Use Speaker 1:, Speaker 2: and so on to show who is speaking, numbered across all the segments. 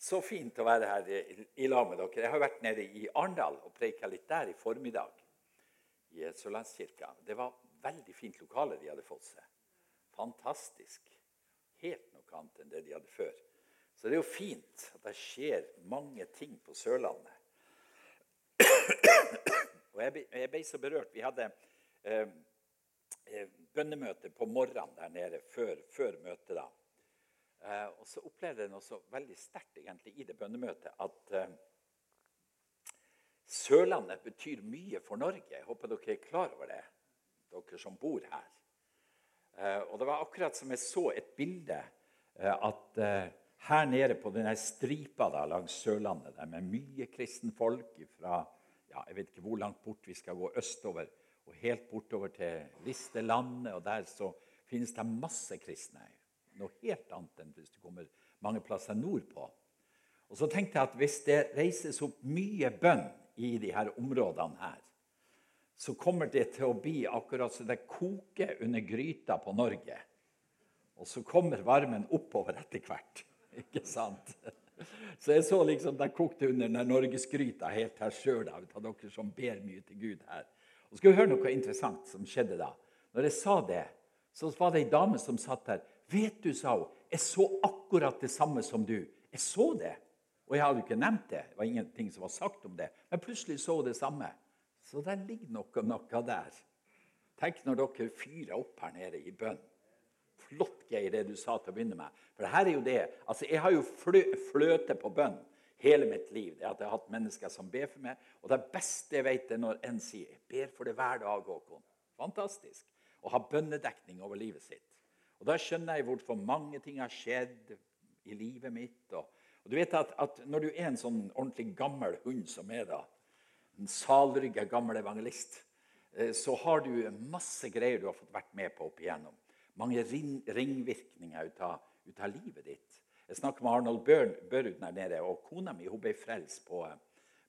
Speaker 1: Så fint å være her i, lag med dere. Jeg har vært nede i Arendal og preika litt der i formiddag. I Sørlandskirka. Det var veldig fint lokale de hadde fått seg. Fantastisk. Helt noe annet enn det de hadde før. Så det er jo fint at det skjer mange ting på Sørlandet. Og jeg ble så berørt. Vi hadde eh, eh bønnemøte på morgenen der nede før, før møtet. da. Eh, og så opplevde jeg noe så veldig sterkt egentlig i det bønnemøtet at eh, Sørlandet betyr mye for Norge. Jeg håper dere er klar over det, dere som bor her. Eh, og det var akkurat som jeg så et bilde eh, at her nede på denne stripa da, langs Sørlandet, der med mye kristenfolk fra ja, jeg vet ikke hvor langt bort vi skal gå østover, og helt bortover til Listelandet, og der så finnes det masse kristne noe helt annet enn hvis du kommer mange plasser nordpå. Og så tenkte jeg at hvis det reises opp mye bønn i de her områdene her, så kommer det til å bli akkurat som det koker under gryta på Norge. Og så kommer varmen oppover etter hvert. Ikke sant? Så jeg så liksom det kokte under den norgesgryta helt her sjøl av dere som ber mye til Gud her. Og skal vi høre noe interessant som skjedde da. Når jeg sa det, så var det ei dame som satt der. 'Vet du', sa hun, 'jeg så akkurat det samme som du'. Jeg så det. Og jeg hadde jo ikke nevnt det. Det var ingenting som var sagt om det. Men plutselig så hun det samme. Så der ligger noe, noe der. Tenk når dere fyrer opp her nede i bønn. Flott, Geir, det du sa til å begynne med. For her er jo det. Altså, Jeg har jo flø, fløte på bønn hele mitt liv. Det at Jeg har hatt mennesker som ber for meg. Og det beste jeg vet, er når en sier 'Jeg ber for det hver dag', Håkon. Fantastisk. Å ha bønnedekning over livet sitt. Og Da skjønner jeg hvorfor mange ting har skjedd i livet mitt. Og, og du vet at, at, Når du er en sånn ordentlig gammel hund som er da, en salrygga gammel evangelist, eh, så har du masse greier du har fått vært med på opp igjennom. Mange ring, ringvirkninger ut av, ut av, livet ditt. Jeg snakket med Arnold Børud der nede, og kona mi hun ble frelst på,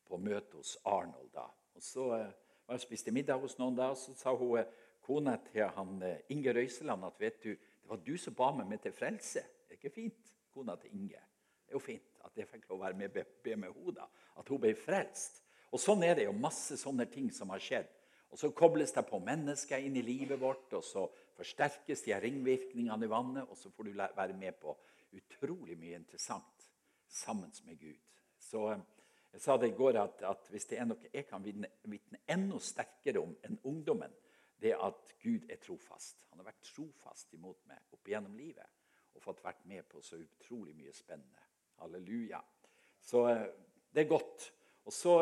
Speaker 1: på møte hos Arnold. da. Og Så eh, var jeg spiste middag hos noen, da, og så sa hun, eh, kona til han, Inge Røiseland at vet du, det var du som ba meg med til frelse. Det er ikke fint, kona til Inge. Det er jo fint at jeg fikk lov å være med be med henne. At hun ble frelst. Og Sånn er det jo masse sånne ting som har skjedd. Og Så kobles det på mennesker inn i livet vårt, og så forsterkes de ringvirkningene i vannet, og så får du være med på utrolig mye interessant sammen med Gud. Så eh, Jeg sa det i går at, at hvis det er noe jeg kan vitne enda sterkere om enn ungdommen, det at Gud er trofast. Han har vært trofast imot meg opp igjennom livet og fått vært med på så utrolig mye spennende. Halleluja. Så eh, det er godt. Og så,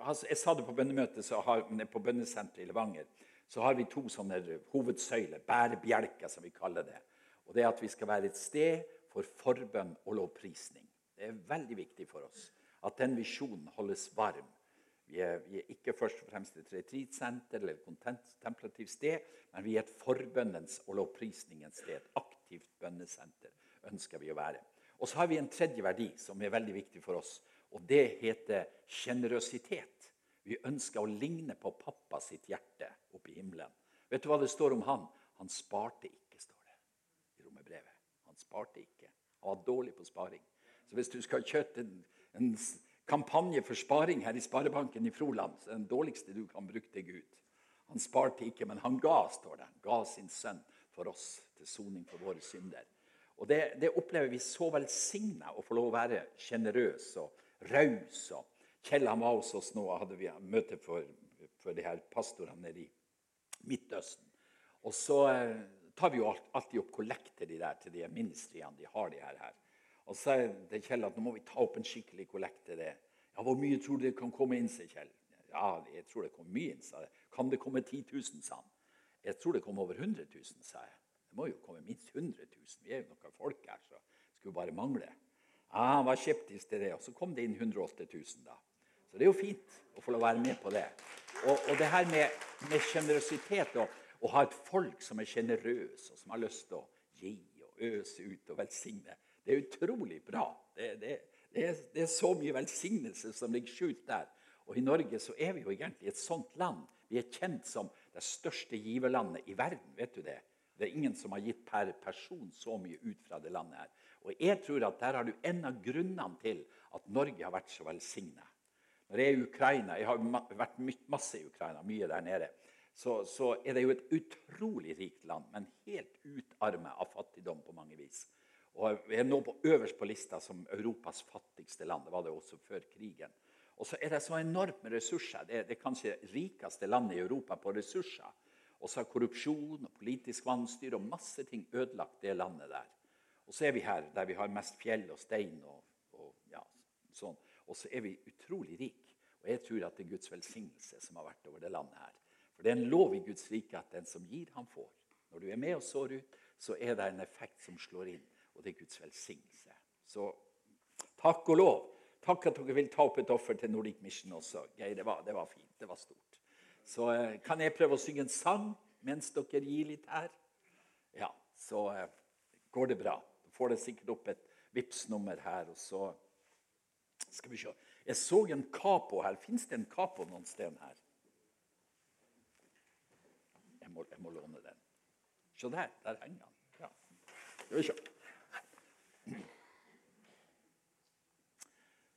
Speaker 1: altså, Jeg sa det på bønnemøtet på bønnesenteret i Levanger. Så har vi to sånne hovedsøyler, bærebjelker, som vi kaller det. Og det er at vi skal være et sted for forbønn og lovprisning. Det er veldig viktig for oss at den visjonen holdes varm vi er, vi er, ikke først og fremst et retreatsenter eller et kontemplativt sted, men vi er et forbønnens og lovprisningens sted. Et aktivt bønnesenter ønsker vi å være. Og så har vi en tredje verdi som er veldig viktig for oss. og Det heter sjenerøsitet. Vi ønsker å ligne på pappa sitt hjerte oppe i himmelen. Vet du hva det står om han? Han sparte ikke, står det i romerbrevet. Han sparte ikke. Han var dårlig på sparing. Så hvis du skal kjøpe en, en kampanje for sparing her i Sparebanken i Froland. Den dårligste du kan bruke til Gud. Han sparte ikke, men han ga, står det. Han ga sin sønn for oss til soning for våre synder. Og det, det opplever vi så velsigna å få lov å være sjenerøs og raus. Kjell han var hos oss nå hadde vi møte for, for de her pastorene nede i Midtøsten. Og så eh, tar vi jo alltid opp kollekter de der til de ministriene de har de her. her. Og så sa til Kjell at nå må vi ta opp en skikkelig kollekt til det. Ja, Hvor mye tror du det kan komme inn, sier Kjell. Ja, jeg tror det kommer mye inn, sa jeg. Kan det komme 10 000, sa han. Jeg tror det kommer over 100 000, sa jeg. Det må jo komme minst 100 000. Vi er jo noen folk her, så det skulle bare mangle. Ja, Han var skeptisk til det, og så kom det inn 108 000 da. Så det er jo fint å få være med på det. Og, og det her med sjenerøsitet og å ha et folk som er sjenerøse, og som har lyst til å gi og øse ut og velsigne det er utrolig bra. Det, det, det, er, det, er, så mye velsignelse som ligger skjult der. Og i Norge så er vi jo egentlig et sånt land. Vi er kjent som det største giverlandet i verden. vet du det? Det er ingen som har gitt per person så mye ut fra det landet her. Og jeg tror at der har du en av grunnene til at Norge har vært så velsigna. Når jeg er i Ukraina, jeg har vært masse i Ukraina, mye der nede, så, så er det jo et utrolig rikt land, men helt utarmet av fattigdom på mange vis. Og er nå på øverst på lista som Europas fattigste land. Det var det også før krigen. Og så er det så enormt med ressurser. Det er det kanskje rikeste landet i Europa på ressurser. Og så har korrupsjon og politisk vanstyre og masse ting ødelagt det landet der. Og så er vi her der vi har mest fjell og stein og, og ja, sånn. Og så er vi utrolig rike. Og jeg tror at det er Guds velsignelse som har vært over det landet her. For det er en lov i Guds rike at den som gir, han får. Når du er med og sår ut, så er det en effekt som slår inn, og det er Guds velsignelse. Så takk og lov. Takk at dere vil ta opp et offer til Nordic Mission også. Geir, det det var fint. Det var stort. Så eh, kan jeg prøve å synge en sang mens dere gir litt her? Ja, så eh, går det bra. Da får dere sikkert opp et Vipps-nummer her, og så skal vi se. Jeg så en capo her. Fins det en capo noen sted her? Jeg må, jeg må låne den. Se der. Der henger han. Ja. Skal vi se.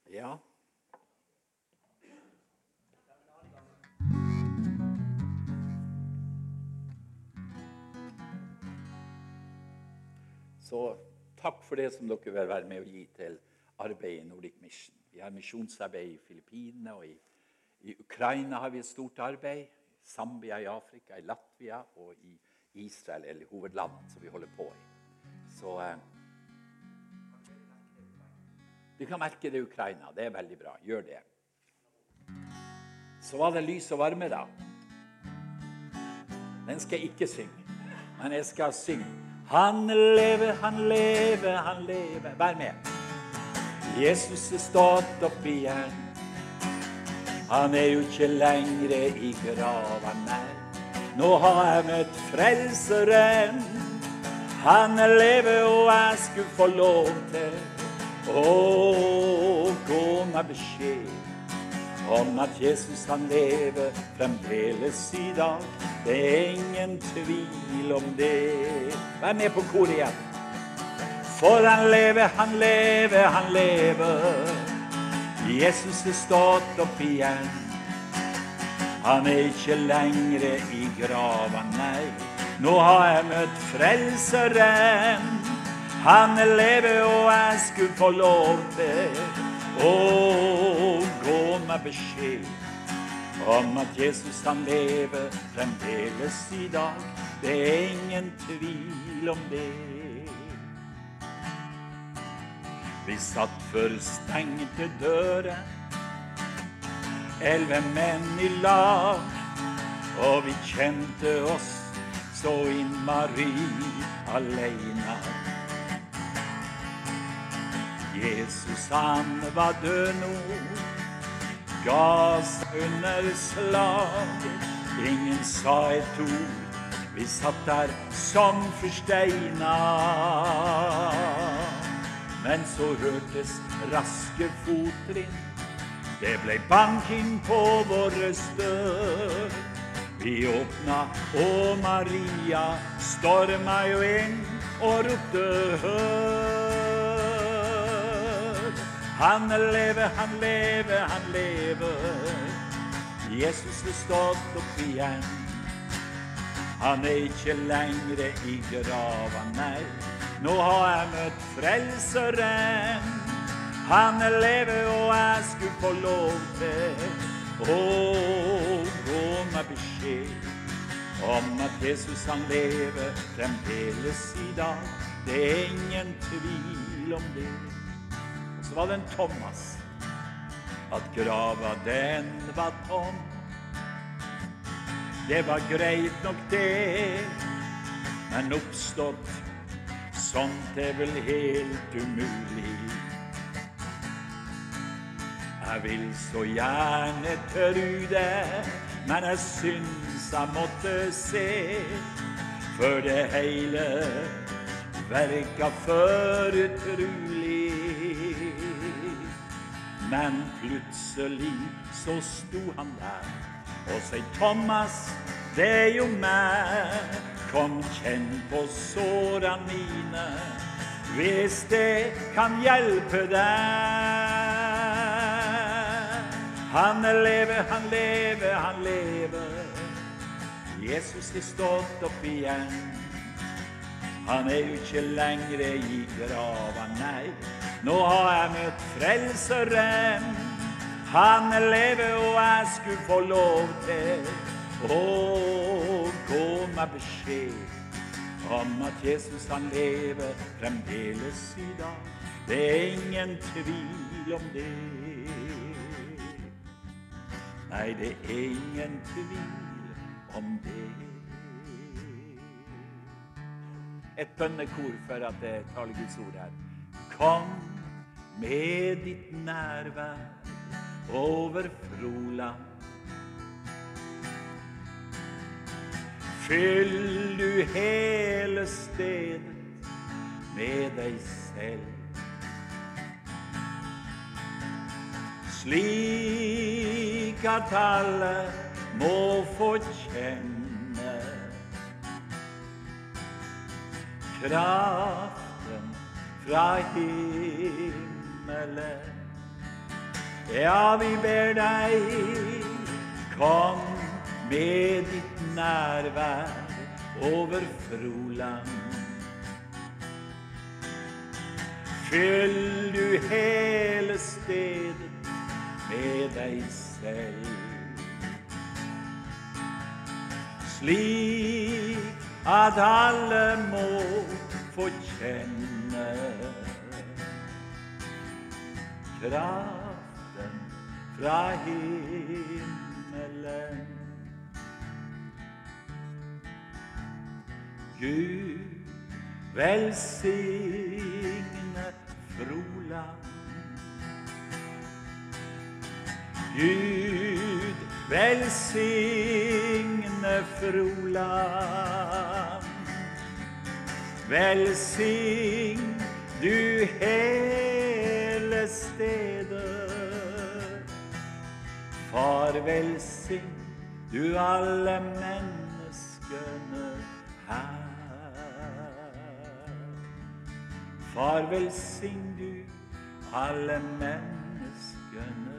Speaker 1: Ja. Så takk for det som dere vil være med å gi til arbeidet i Nordic Mission. Vi har misjonsarbeid i Filippinene og i, i, Ukraina har vi et stort arbeid. I Zambia i Afrika, i Latvia og i Israel, eller hovedlandet som vi holder på i. Så eh, Vi kan merke det i Ukraina. Det er veldig bra. Gjør det. Så var det lys og varme, da. Den skal jeg ikke synge, men jeg skal synge. Han lever, han lever, han lever. Vær med. Jesus er stått opp igjen. Han er jo ikke lenger i grava, nei. Nå har jeg møtt Frelseren. Han lever, og jeg skulle få lov til å gå med beskjed om at Jesus han lever fremdeles i dag. Det er ingen tvil om det. Vær med på koret igjen. For han lever, han lever, han lever. Jesus er stått opp igjen. Han er ikke lenger i grava, nei. Nå har jeg møtt Frelseren. Han lever, og jeg skulle få lov til å gå med beskjed om at Jesus han lever fremdeles i dag. Det er ingen tvil om det. Vi satt for stengte dører, elleve menn i lag. Og vi kjente oss så innmari aleine. Jesus han var død nå, ga under slaget. Ingen sa et ord, vi satt der som forsteina. Men så hørtes raske fottrinn. Det ble banking på våre dør. Vi åpna, og Maria storma jo inn og ropte hør. Han lever, han lever, han lever. Jesus er stått opp igjen. Han er ikke lengre i grava, nei. Nå har jeg møtt Frelseren. Han lever, og jeg skulle få lov til å gå med beskjed om at Jesus han lever fremdeles i dag. Det er ingen tvil om det. Så var den Thomas. At grava, den var tom. Det var greit nok, det, men oppstått Sånt er vel helt umulig. Jeg vil så gjerne tru det, men jeg syns jeg måtte se. For det hele verka for utrolig. Men plutselig så sto han der og sier Thomas, det er jo meg. Kom, kjenn på såra mine. hvis det kan hjelpe deg. Han lever, han lever, han lever. Jesus er stått opp igjen. Han er jo ikke lenger i grava, nei. Nå har jeg møtt Frelseren. Han lever, og jeg skulle få lov til å gå med beskjed om at Jesus han lever fremdeles i dag. Det er ingen tvil om det. Nei, det er ingen tvil om det. Et bønnekor for at det taler Guds ord her. Kom med ditt nærvær over Froland. Fyll du hele stedet med deg selv. Slik at alle må få kjenne kraften fra himmelen. Ja, vi ber deg, kom med ditt nærvær over Froland. Fyll du hele stedet med deg selv. Slik at alle må få kjenne kraften fra himmelen. Gud velsigne Froland. Gud velsigne Froland. Velsign du hele stedet. Far, velsign du alle menneskene her. Far, velsign du alle menneskene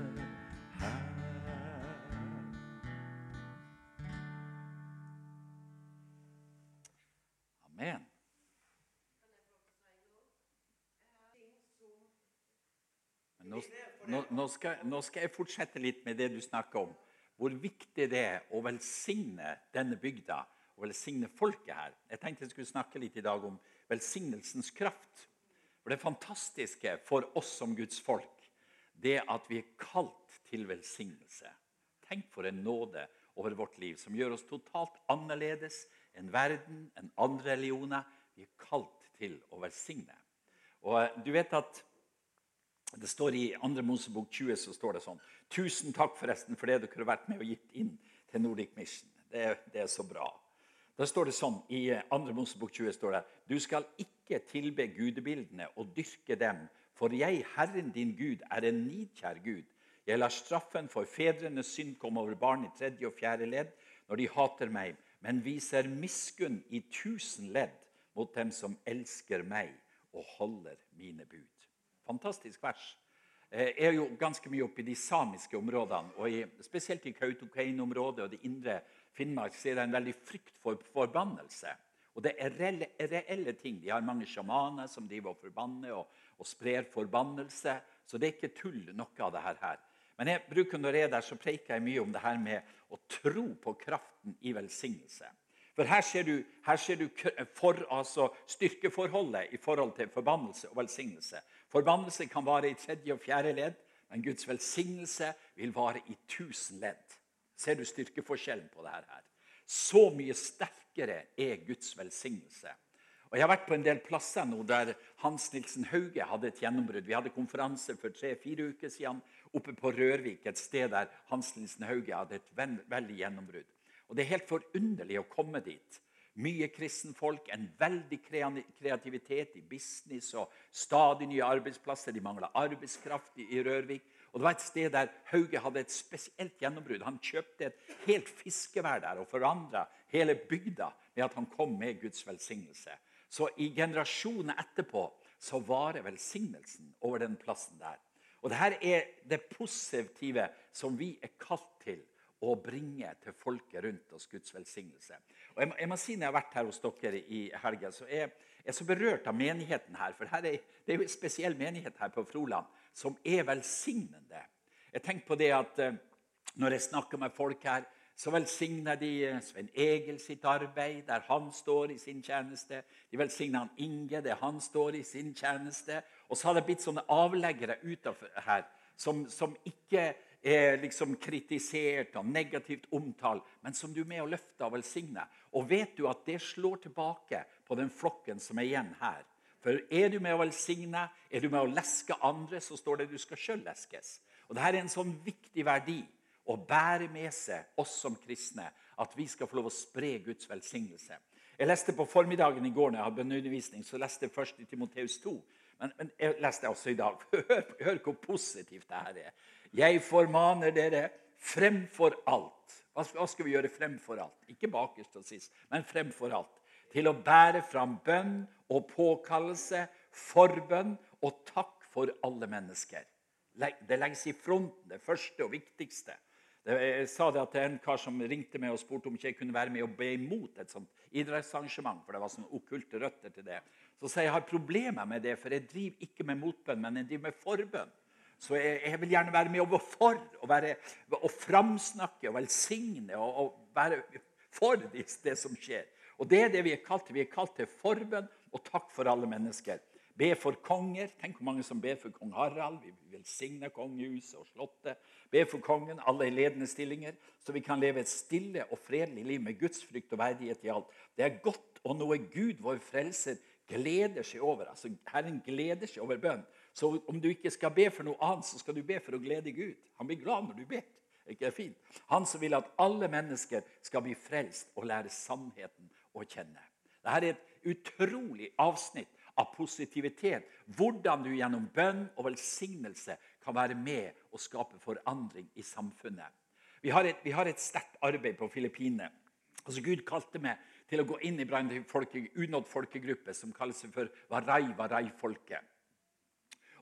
Speaker 1: nå, nå, skal, nå skal jeg fortsette litt med det du snakker om. Hvor viktig det er å velsigne denne bygda og velsigne folket her. Jeg tenkte jeg skulle snakke litt i dag om velsignelsens kraft. For det fantastiske for oss som Guds folk, det at vi er kalt til velsignelse. Tenk for en nåde over vårt liv som gjør oss totalt annerledes enn verden, enn andre religioner. Vi er kalt til å velsigne. Og eh, du vet at det står I 2. Mosebok 20 så står det sånn Tusen takk forresten for det dere har vært med og gitt inn til Nordic Mission. Det, det er så bra. Da står det sånn, I 2. Mosebok 20 står det Du skal ikke tilbe gudebildene og dyrke dem, for jeg, Herren din Gud, er en nidkjær Gud. Jeg lar straffen for fedrenes synd komme over barn i tredje og fjerde ledd når de hater meg, men viser miskunn i tusen ledd mot dem som elsker meg og holder mine bud. Fantastisk vers. Eh, er jo ganske mye oppe i de samiske områdene, og i, spesielt i Kautokeino-området og det indre Finnmark så er det en veldig frykt for forbannelse. Og det er reelle, reelle ting. De har mange sjamaner som driver og forbanner og, og sprer forbannelse. Så det er ikke tull, noe av det her. Men jeg bruker når jeg er der, så preiker jeg mye om det her med å tro på kraften i velsignelse. For her ser du, her ser du for, altså styrkeforholdet i forhold til forbannelse og velsignelse. Forbannelse kan vare i tredje og fjerde ledd, men Guds velsignelse vil vare i tusen ledd. Ser du styrkeforskjellen på dette her? Så mye sterkere er Guds velsignelse. Og Jeg har vært på en del plasser nå der Hans Nilsen Hauge hadde et gjennombrudd. Vi hadde konferanse for tre-fire uker siden oppe på Rørvik, et sted der Hans Nilsen Hauge hadde et veldig gjennombrudd. Og Det er helt forunderlig å komme dit. Mye kristenfolk, en veldig kreativitet i business og stadig nye arbeidsplasser. De mangla arbeidskraft i, Rørvik. Og Det var et sted der Hauge hadde et spesielt gjennombrudd. Han kjøpte et helt fiskevær der og forandra hele bygda med at han kom med Guds velsignelse. Så i generasjoner etterpå så varer velsignelsen over den plassen der. Og Dette er det positive som vi er kalt til å bringe til folket rundt oss Guds velsignelse. Og jeg må, si Når jeg har vært her hos dere i helga, så er jeg så berørt av menigheten her. For her er, det er jo en spesiell menighet her på Froland som er velsignende. Jeg tenker på det at eh, Når jeg snakker med folk her, så velsigner de eh, Svein Egil sitt arbeid, der han står i sin tjeneste. De velsigner han Inge, der han står i sin tjeneste. Og så har det blitt sånne avleggere utenfor her som, som ikke er liksom kritisert og negativt omtalt, men som du er med å løfte og velsigner. Og vet du at det slår tilbake på den flokken som er igjen her. For er du med å velsigne, er du med å leske andre, så står det du skal sjøl leskes. Og Dette er en sånn viktig verdi å bære med seg oss som kristne. At vi skal få lov å spre Guds velsignelse. Jeg leste På formiddagen i går når jeg hadde bønneundervisning, så leste jeg først i Timoteus 2. Men, men, jeg leste også i dag. Hør, hør hvor positivt det her er. Jeg formaner dere fremfor alt. Hva skal vi gjøre fremfor alt? Ikke bakerst og sist, men fremfor alt. Til å bære fram bønn og påkallelse, forbønn og takk for alle mennesker. Det legges i fronten, det første og viktigste. Jeg sa det til en kar som ringte meg og spurte om ikke jeg kunne være med og be imot et sånt idrettsarrangement. for det var sånne okkulte røtter til det. Så sa jeg jeg har problemer med det, for jeg driver ikke med motbønn, men jeg driver med forbønn. Så jeg, jeg, vil gjerne være med og være for, og, være, og framsnakke og velsigne og, og være for det, det, som skjer. Og Det er det vi er kalt til. Vi er kalt til forbønn og takk for alle mennesker. Be for konger. Tenk hvor mange som ber for kong Harald. Vi velsigner kongehuset og slottet. Be for kongen, alle i ledende stillinger, så vi kan leve et stille og fredelig liv med Guds frykt og verdighet i alt. Det er godt og noe Gud, vår frelser, gleder seg over. Altså, Herren gleder seg over bønn. Så om du ikke skal be for noe annet, så skal du be for å glede Gud. Han blir glad når du ber. Ikke det fint? Han som vil at alle mennesker skal bli frelst og lære sannheten å kjenne. Dette er et utrolig avsnitt av positivitet. Hvordan du gjennom bønn og velsignelse kan være med og skape forandring i samfunnet. Vi har et, et sterkt arbeid på Filippinene. Altså Gud kalte meg til å gå inn i en folke, unådd folkegruppe som kalles for Warai Warai-folket.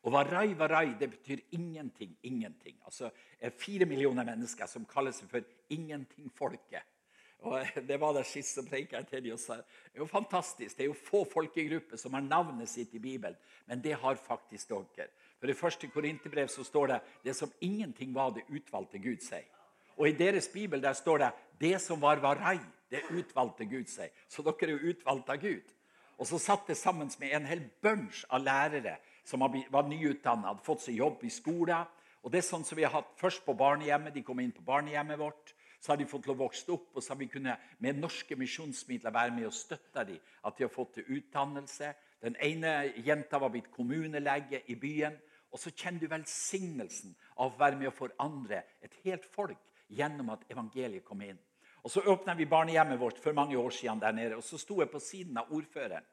Speaker 1: Og varai, varai, det betyr ingenting, ingenting. Altså Fire millioner mennesker som kaller seg for ingenting-folket. Og Det var det sist som preika til dem det er jo fantastisk. Det er jo få folkegrupper som har navnet sitt i Bibelen, men det har faktisk dere. For I første Korinterbrev så står det det som ingenting var det utvalgte Gud seg. Og i deres bibel der står det det som var varai, det utvalgte Gud seg. Så dere er jo utvalgt av Gud. Og så satt det sammen med en hel bunch av lærere som var nyutdanna, hadde fått seg jobb i skolen. Og det er sånn som vi har hatt først på barnehjemmet. De kom inn på barnehjemmet vårt. Så har de fått lov å vokse opp, og så har vi kunnet med norske misjonsmidler være med og støtte dem. At de har fått til utdannelse. Den ene jenta var blitt kommunelege i byen. Og så kjenner du velsignelsen av å være med å forandre et helt folk gjennom at evangeliet kom inn. Og Så åpna vi barnehjemmet vårt for mange år siden der nede. og Så sto jeg på siden av ordføreren.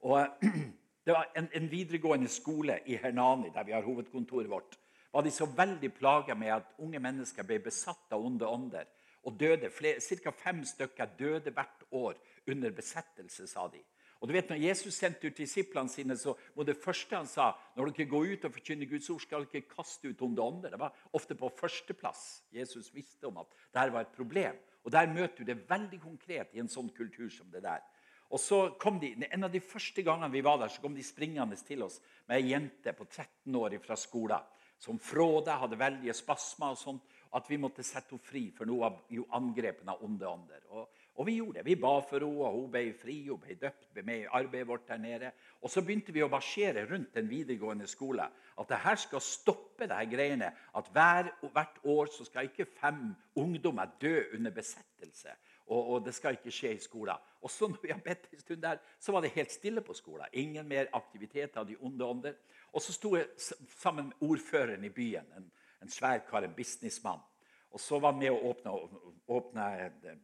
Speaker 1: Og Det var en, en, videregående skole i Hernani, der vi har hovedkontoret vårt. var de så veldig plaga med at unge mennesker ble besatt av onde ånder. og døde. Ca. fem stykker døde hvert år under besettelse, sa de. Og du vet, når Jesus sendte ut disiplene sine, så var det første han sa når dere går ut og forkynner Guds ord, skal dere ikke kaste ut onde ånder. Det var ofte på førsteplass. Jesus visste om at dette var et problem. Og Der møter du det veldig konkret i en sånn kultur som det der. Og så kom de, En av de første gangene vi var der, så kom de springende til oss med ei jente på 13 år fra skolen som fråda, hadde veldige spasmer og sånt. At vi måtte sette henne fri for noe av angrepene av onde ånder. Og, og, vi gjorde det. Vi ba for henne, og hun ble fri. Hun ble døpt ble med i arbeidet vårt der nede. Og så begynte vi å marsjere rundt den videregående skolen. At det her skal stoppe de greiene. At hver, hvert år så skal ikke fem ungdommer dø under besettelse og, og, det skal ikke skje i skolen. Og så når vi har bedt en stund der, så var det helt stille på skolen. Ingen mer aktivitet av de onde ånder. Og så sto jeg sammen med ordføreren i byen, en, en svær kar, en businessmann. Og så var han med å åpne, åpna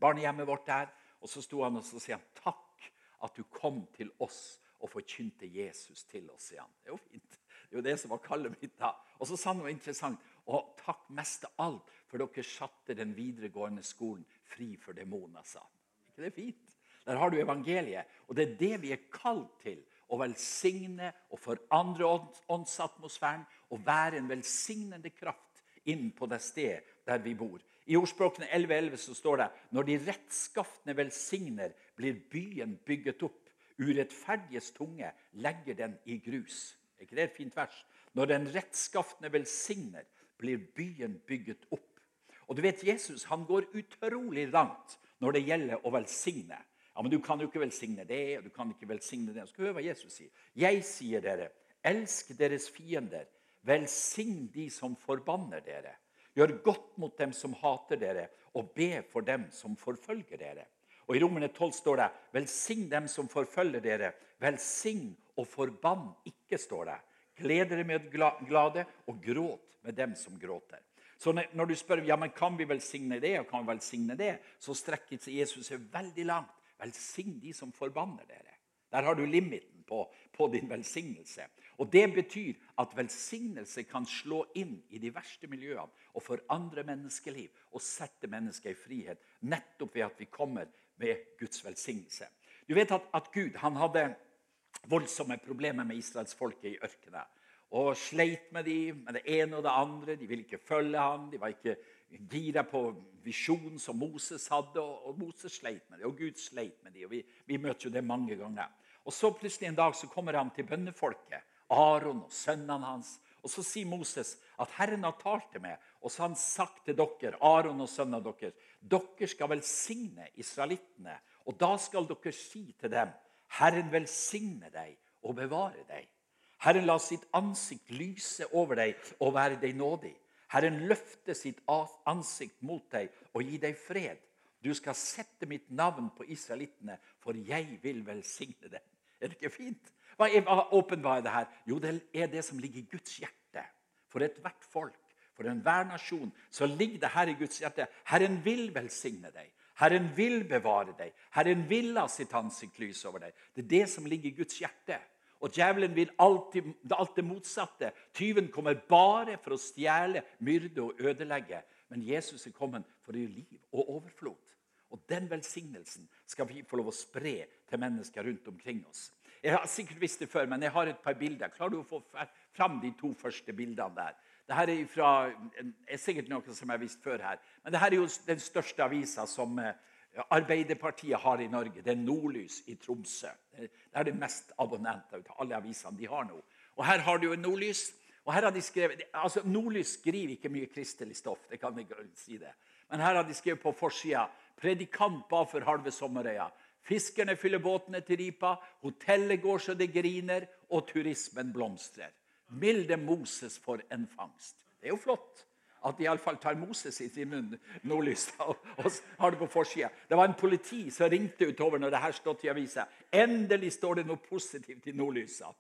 Speaker 1: barnehjemmet vårt der. Og så sto han og så sier han, 'Takk at du kom til oss og forkynte Jesus til oss', sier han. Det er jo fint. Det er jo det som var kallet mitt da. Og så sa han noe interessant. Og takk mest av alt for dere satte den videregående skolen fri for demoner, sa han. ikke det er fint? Der har du evangeliet. Og det er det vi er kalt til. å velsigne og forandre ånds- åndsatmosfæren og være en velsignende kraft inn på det stedet der vi bor. I ordspråkene 11.11 så står det når de rettskaftne velsigner, blir byen bygget opp. Urettferdiges tunge legger den i grus. Er ikke det et fint vers? Når den rettskaftne velsigner, blir byen bygget opp. Og du vet, Jesus han går utrolig langt når det gjelder å velsigne. Ja, men Du kan jo ikke velsigne det, og du kan ikke velsigne det. Skal høre hva Jesus sier. Jeg sier dere, elsk deres fiender. Velsign de som forbanner dere. Gjør godt mot dem som hater dere, og be for dem som forfølger dere. Og I Romerne 12 står det velsign dem som forfølger dere. Velsign og forbann ikke, står det. Gled dere med glade, og gråt med dem som gråter. Så når du spør ja, men kan vi velsigne det, og kan vi velsigne det, så strekker Jesus seg veldig langt. Velsign de som forbanner dere. Der har du limiten på, på din velsignelse. Og Det betyr at velsignelse kan slå inn i de verste miljøene og forandre menneskeliv og sette mennesker i frihet, nettopp ved at vi kommer med Guds velsignelse. Du vet at, at Gud han hadde voldsomme problemer med israelsfolket i ørkenen. Og sleit med dem med det ene og det andre. De ville ikke følge ham. De var ikke gira på visjonen som Moses hadde. Og, Moses sleit med det, og Gud sleit med dem. Og vi, vi møter jo det mange ganger. Og så plutselig en dag så kommer han til bønnefolket, Aron og sønnene hans. Og så sier Moses at Herren har talt til meg, og så har han sagt til dere, Aron og sønnene deres, dere skal velsigne israelittene. Og da skal dere si til dem, Herren velsigne deg og bevare deg. Herren la sitt ansikt lyse over deg og være deg nådig. Herren løfte sitt ansikt mot deg og gi deg fred. Du skal sette mitt navn på israelittene, for jeg vil velsigne dem. Er det ikke fint? Hva er, hva er det her? Jo, det er det som ligger i Guds hjerte. For ethvert folk, for enhver nasjon, så ligger det her i Guds hjerte. Herren vil velsigne deg. Herren vil bevare deg. Herren vil la sitt ansikt lyse over deg. Det er det som ligger i Guds hjerte. Og djevelen vil alltid alt det motsatte. Tyven kommer bare for å stjele, myrde og ødelegge. Men Jesus er kommet for å gi liv og overflod. Og Den velsignelsen skal vi få lov å spre til mennesker rundt omkring oss. Jeg har sikkert visst det før, men jeg har et par bilder. Klarer du å få fram de to første bildene der? Dette er, fra, er sikkert noe som jeg har visst før her. Men dette er jo den største avisa som eh, Arbeiderpartiet har i Norge. Det er Nordlys i Tromsø. Det er det mest abonnenter av alle avisene de har nå. Og Her har du jo Nordlys. og her har de skrevet, altså Nordlys skriver ikke mye kristelig stoff. det kan jeg si det. Men her har de skrevet på forsida 'Predikant ba for halve sommerøya'. Fiskerne fyller båtene til ripa, hotellet går så det griner, og turismen blomstrer. Milde Moses for en fangst. Det er jo flott at de iallfall tar Moses i sin munn, Nordlys, og, og har det på forsida. Det var en politi som ringte utover når det her stått i avisa. Endelig står det noe positivt i Nordlysa.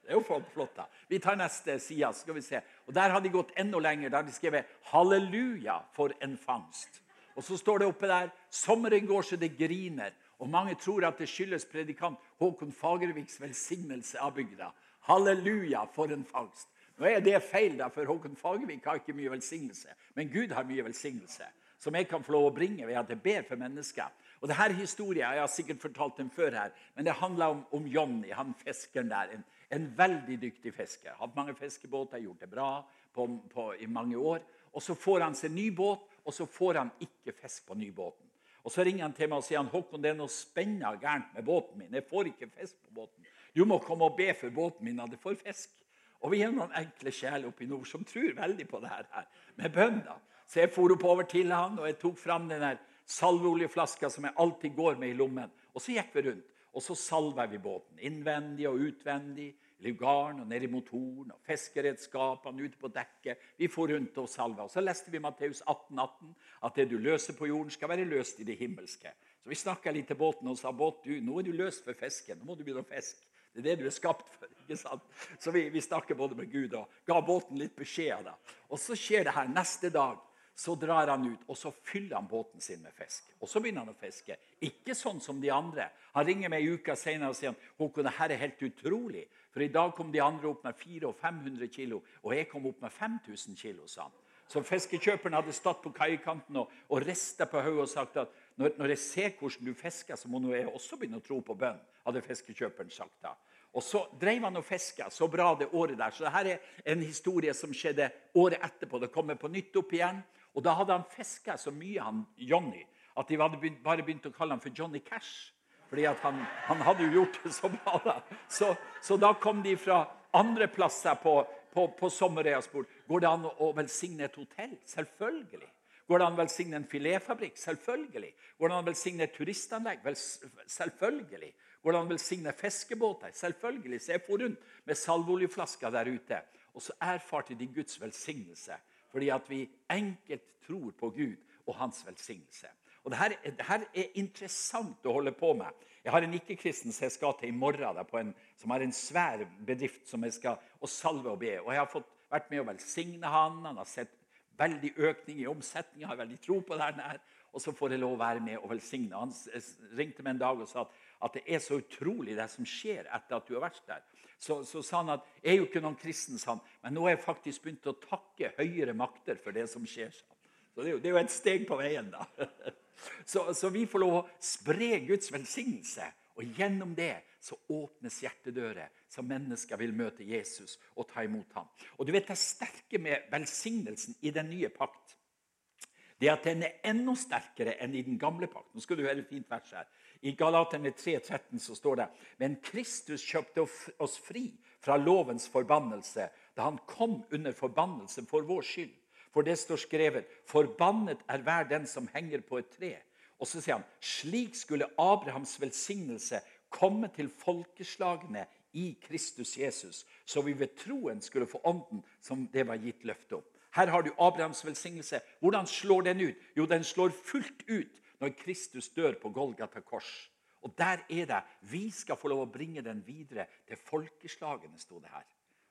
Speaker 1: Det er jo flott. da. Vi tar neste side. skal vi se. Og Der har de gått enda lenger. Der har de skrevet 'Halleluja for en fangst'. Og så står det oppe der 'Sommeren går så det griner'. Og mange tror at det skyldes predikant Håkon Fagerviks velsignelse av bygda. Halleluja for en fangst. Nå er det feil, da, for Håkon Fagervik har ikke mye velsignelse. Men Gud har mye velsignelse, som jeg kan få lov å bringe ved at jeg ber for mennesker. Og det her historien, Jeg har sikkert fortalt den før her, men det handler om, om Johnny, han fiskeren der. En, en, veldig dyktig fisker. Hatt mange fiskebåter, gjort det bra på, på, i mange år. Og Så får han seg ny båt, og så får han ikke fisk på nybåten. Og Så ringer han til meg og sier han, Håkon, det er noe spennende gærent med båten min. Jeg får ikke fisk på båten. Du må komme og be for båten min at jeg får fisk. Og vi er noen enkle sjeler oppe i nord som tror veldig på det her med bønner. Så jeg for oppover til han, og jeg tok fram den der salveoljeflaska som jeg alltid går med i lommen. Og så gikk vi rundt, og så salva vi båten. Innvendig og utvendig. Lugaren og nedi motoren og fiskeredskapene ute på dekket. Vi for rundt og salva. Og så leste vi Matteus 18, 18, at det du løser på jorden, skal være løst i det himmelske. Så vi snakka litt til båten og sa båt, du, nå er du løst for fisken. Nå må du begynne å fiske. Det er det du er skapt for. ikke sant? Så vi, vi snakker både med Gud og ga båten litt beskjed. da. Og så skjer det her neste dag. Så drar han ut og så fyller han båten sin med fisk. Og så begynner han å fiske. Ikke sånn som de andre. Han ringer meg en uke senere og sier Håkon, det her er helt utrolig. For i dag kom de andre opp med 400 og 500 kilo, og jeg kom opp med 5000 kilo. sa han. Så fiskekjøperen hadde stått på kaikanten og, og rista på hodet og sagt at når, når, jeg ser hvordan du fisker, så må jeg også begynne å tro på bønn. hadde fiskekjøperen sagt da. Og så drev han og fiska så bra det året der. Så dette er en historie som skjedde året etterpå. Det kommer på nytt opp igjen. Og da hadde han fiska så mye, han Johnny, at de hadde begynt, bare begynt å kalle ham for Johnny Cash. Fordi han, han, hadde jo gjort det så bra. da. Så, så da kom de fra andre plasser på, på, på Sommerøya og spurte går det an å velsigne et hotell. Selvfølgelig. Går det an å velsigne en filetfabrikk? Selvfølgelig. Går det an å velsigne et turistanlegg? Vel, selvfølgelig. Går det an å velsigne fiskebåter? Selvfølgelig. Se for rundt med salveoljeflasker der ute. Og så erfarte de Guds velsignelse. Fordi at vi enkelt tror på Gud og hans velsignelse. Og Dette her er interessant å holde på med. Jeg har en ikke-kristen som jeg skal til i morgen, en, som har en svær bedrift som jeg skal og salve og be. Og Jeg har fått vært med å velsigne han. Han har sett veldig økning i omsetning. Jeg har veldig tro på det her. Og så får jeg lov å være med og velsigne. Han ringte meg en dag og sa at, at, det er så utrolig det som skjer etter at du har vært der. Så, så sa han at jeg er jo ikke noen kristen, sa han, men nå har jeg faktisk begynt å takke høyere makter for det som skjer. Så det er, jo, det er jo et steg på veien, da. Så, så vi får lov å spre Guds velsignelse. Og gjennom det så åpnes hjertedører, så mennesker vil møte Jesus og ta imot ham. Og du vet Det sterke med velsignelsen i den nye pakt det er at den er enda sterkere enn i den gamle pakt. Nå skal du høre fint vers her. I Galaterne 3,13 så står det Men Kristus kjøpte oss fri fra lovens forbannelse da han kom under forbannelse for vår skyld. For det står skrevet 'Forbannet er hver den som henger på et tre'. Og så sier han slik skulle Abrahams velsignelse komme til folkeslagene i Kristus Jesus, så vi ved troen skulle få ånden som det var gitt løfte om. Her har du Abrahams velsignelse. Hvordan slår den ut? Jo, den slår fullt ut når Kristus dør på Golgata kors. Og der er det. Vi skal få lov å bringe den videre til folkeslagene, sto det her.